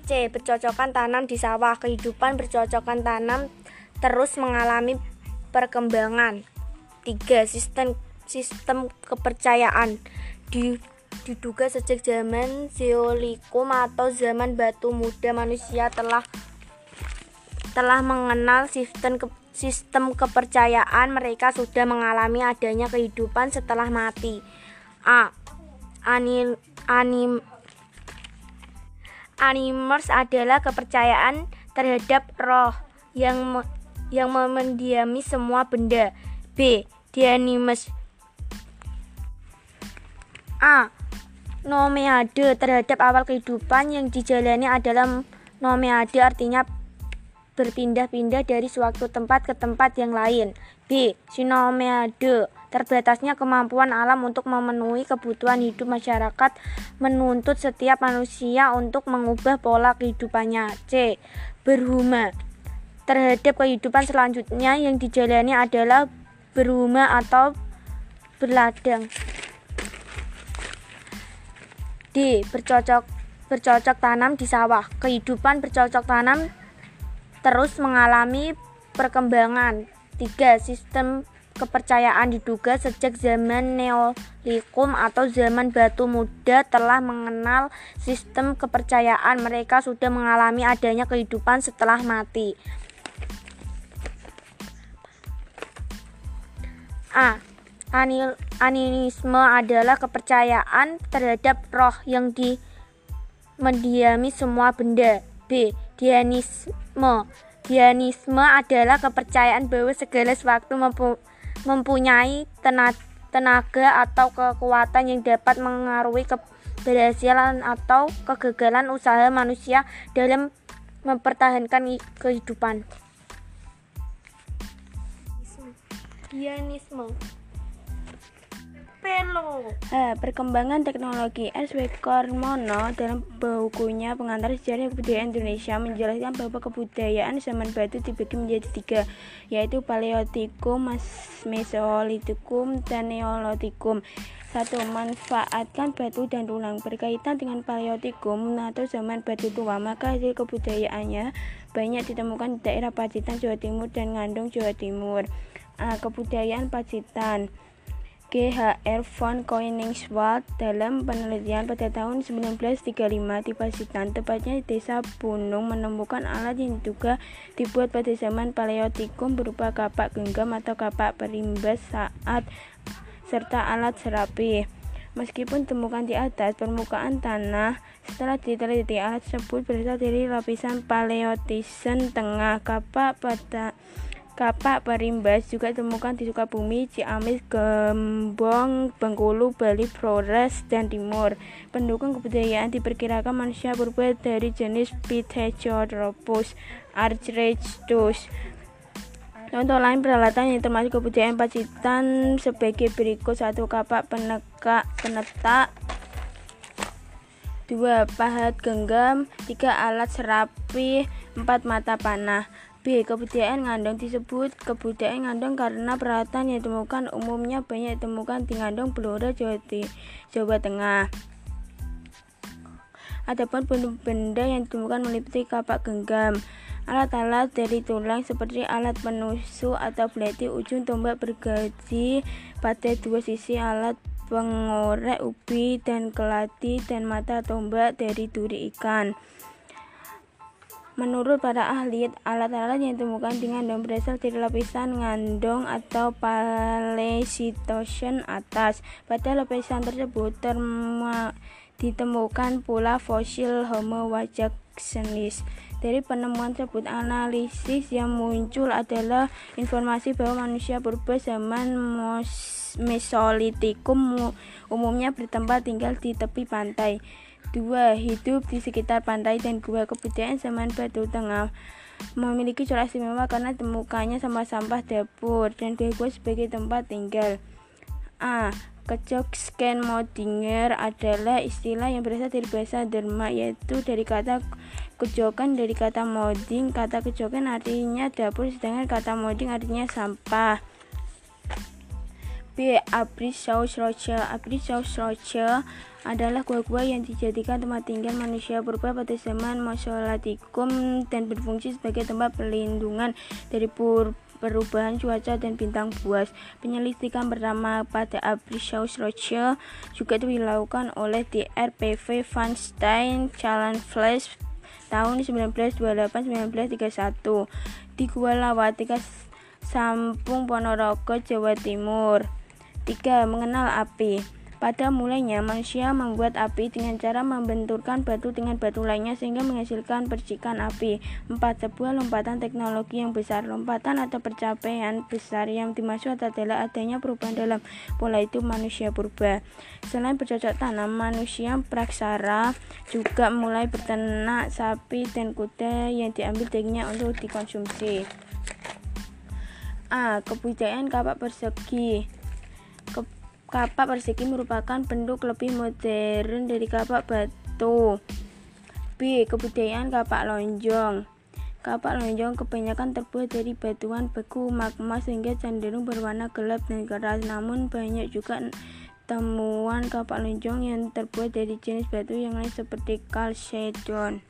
C. Bercocokan tanam di sawah. Kehidupan bercocokan tanam terus mengalami perkembangan. 3. Sistem sistem kepercayaan di, diduga sejak zaman Zeolikum atau zaman batu muda manusia telah telah mengenal sistem ke, sistem kepercayaan mereka sudah mengalami adanya kehidupan setelah mati. A. Anim, anim animers adalah kepercayaan terhadap roh yang yang mendiami semua benda. B. Dianimes A. Nomeade terhadap awal kehidupan yang dijalani adalah nomeade artinya berpindah-pindah dari suatu tempat ke tempat yang lain. B. Sinomeade terbatasnya kemampuan alam untuk memenuhi kebutuhan hidup masyarakat menuntut setiap manusia untuk mengubah pola kehidupannya. C. Berhuma terhadap kehidupan selanjutnya yang dijalani adalah berumah atau berladang. D. Bercocok bercocok tanam di sawah. Kehidupan bercocok tanam terus mengalami perkembangan. 3. Sistem kepercayaan diduga sejak zaman Neolikum atau zaman batu muda telah mengenal sistem kepercayaan mereka sudah mengalami adanya kehidupan setelah mati. A. Anil, animisme adalah kepercayaan terhadap roh yang di mendiami semua benda. B. Dianisme Dianisme adalah kepercayaan bahwa segala sesuatu mempu, mempunyai tenaga atau kekuatan yang dapat mengaruhi keberhasilan atau kegagalan usaha manusia dalam mempertahankan kehidupan. Dianisme Pelo. H. Perkembangan teknologi S. Kormono dalam bukunya Pengantar Sejarah Kebudayaan Indonesia menjelaskan bahwa kebudayaan zaman batu dibagi menjadi tiga, yaitu Paleotikum, Mesolitikum, dan Neolitikum. Satu, manfaatkan batu dan tulang berkaitan dengan Paleotikum atau zaman batu tua, maka hasil kebudayaannya banyak ditemukan di daerah Pacitan, Jawa Timur dan Ngandung, Jawa Timur. A. Kebudayaan Pacitan GHR von Koningswald dalam penelitian pada tahun 1935 di Pacitan, tepatnya di desa Bunung, menemukan alat yang diduga dibuat pada zaman Paleotikum berupa kapak genggam atau kapak perimbas saat serta alat serapi. Meskipun temukan di atas permukaan tanah, setelah diteliti alat tersebut berasal dari lapisan Paleotisan tengah kapak pada Kapak perimbas juga ditemukan di Sukabumi, Ciamis, Gembong, Bengkulu, Bali, Flores, dan Timur. Pendukung kebudayaan diperkirakan manusia purba dari jenis Pithecanthropus archrechtus. Contoh lain peralatan yang termasuk kebudayaan Pacitan sebagai berikut. Satu kapak penegak penetak. Dua pahat genggam. Tiga alat serapi. Empat mata panah B. Kebudayaan Ngandong disebut kebudayaan Ngandong karena peralatan yang ditemukan umumnya banyak ditemukan di Ngandong, Blora, Jawa, Jawa Tengah. Adapun benda-benda yang ditemukan meliputi kapak genggam, alat-alat dari tulang seperti alat penusuk atau belati ujung tombak bergaji pada dua sisi alat pengorek ubi dan kelati dan mata tombak dari duri ikan. Menurut para ahli, alat-alat yang ditemukan di ngandong berasal dari lapisan ngandong atau Paleocitosen atas. Pada lapisan tersebut ditemukan pula fosil Homo wajacsenis. Dari penemuan tersebut, analisis yang muncul adalah informasi bahwa manusia purba zaman Mesolitikum umumnya bertempat tinggal di tepi pantai. Dua, hidup di sekitar pantai dan gua kebudayaan zaman Batu Tengah memiliki corak istimewa karena temukannya sampah-sampah dapur dan gua sebagai tempat tinggal. A. Kecok scan modinger adalah istilah yang berasal dari bahasa Denmark yaitu dari kata kejokan dari kata modding. Kata kejokan artinya dapur sedangkan kata modding artinya sampah. B. Abrissausroche Abrissausroche adalah gua-gua yang dijadikan tempat tinggal manusia purba pada zaman Mesolitikum dan berfungsi sebagai tempat perlindungan dari pur perubahan cuaca dan bintang buas. Penyelidikan pertama pada Roche juga dilakukan oleh DRPV Van Stein Challenge Flash tahun 1928-1931 di Gua Lawatika Sampung Ponorogo, Jawa Timur. 3. Mengenal api. Pada mulanya, manusia membuat api dengan cara membenturkan batu dengan batu lainnya sehingga menghasilkan percikan api. 4. Sebuah lompatan teknologi yang besar. Lompatan atau pencapaian besar yang dimaksud adalah adanya perubahan dalam pola itu manusia purba. Selain bercocok tanam, manusia praksara juga mulai berternak sapi dan kuda yang diambil dagingnya untuk dikonsumsi. A. Kebudayaan kapak persegi Kapak persegi merupakan bentuk lebih modern dari kapak batu. B. Kebudayaan kapak lonjong. Kapak lonjong kebanyakan terbuat dari batuan beku magma sehingga cenderung berwarna gelap dan keras. Namun banyak juga temuan kapak lonjong yang terbuat dari jenis batu yang lain seperti chalcedon.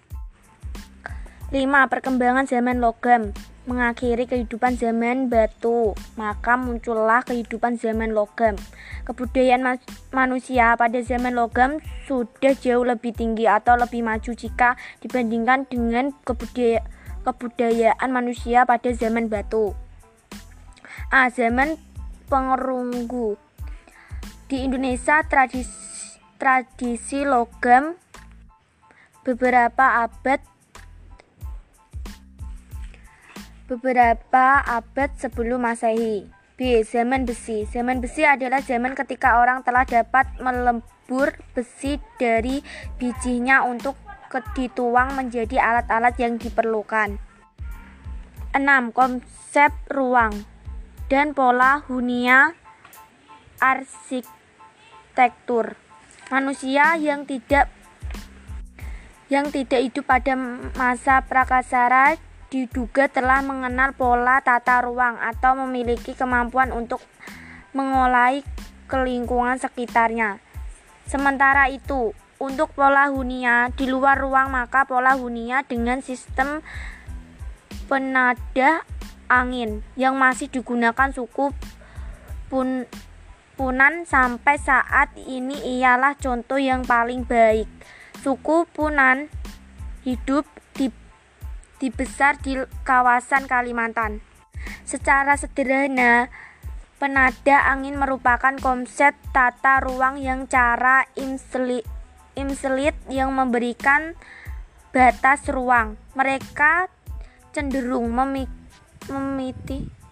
5. Perkembangan zaman logam mengakhiri kehidupan zaman batu, maka muncullah kehidupan zaman logam. Kebudayaan ma manusia pada zaman logam sudah jauh lebih tinggi atau lebih maju jika dibandingkan dengan kebudaya kebudayaan manusia pada zaman batu. A. Zaman pengerunggu Di Indonesia tradisi, tradisi logam beberapa abad beberapa abad sebelum Masehi. B. Zaman besi. Zaman besi adalah zaman ketika orang telah dapat melebur besi dari bijinya untuk dituang menjadi alat-alat yang diperlukan. 6. Konsep ruang dan pola hunia arsitektur. Manusia yang tidak yang tidak hidup pada masa prakasara diduga telah mengenal pola tata ruang atau memiliki kemampuan untuk mengolai kelingkungan sekitarnya. Sementara itu, untuk pola hunia di luar ruang maka pola hunia dengan sistem penada angin yang masih digunakan suku pun Punan sampai saat ini ialah contoh yang paling baik. Suku Punan hidup dibesar di kawasan Kalimantan. Secara sederhana, penada angin merupakan konsep tata ruang yang cara imselit, imselit yang memberikan batas ruang. Mereka cenderung memiti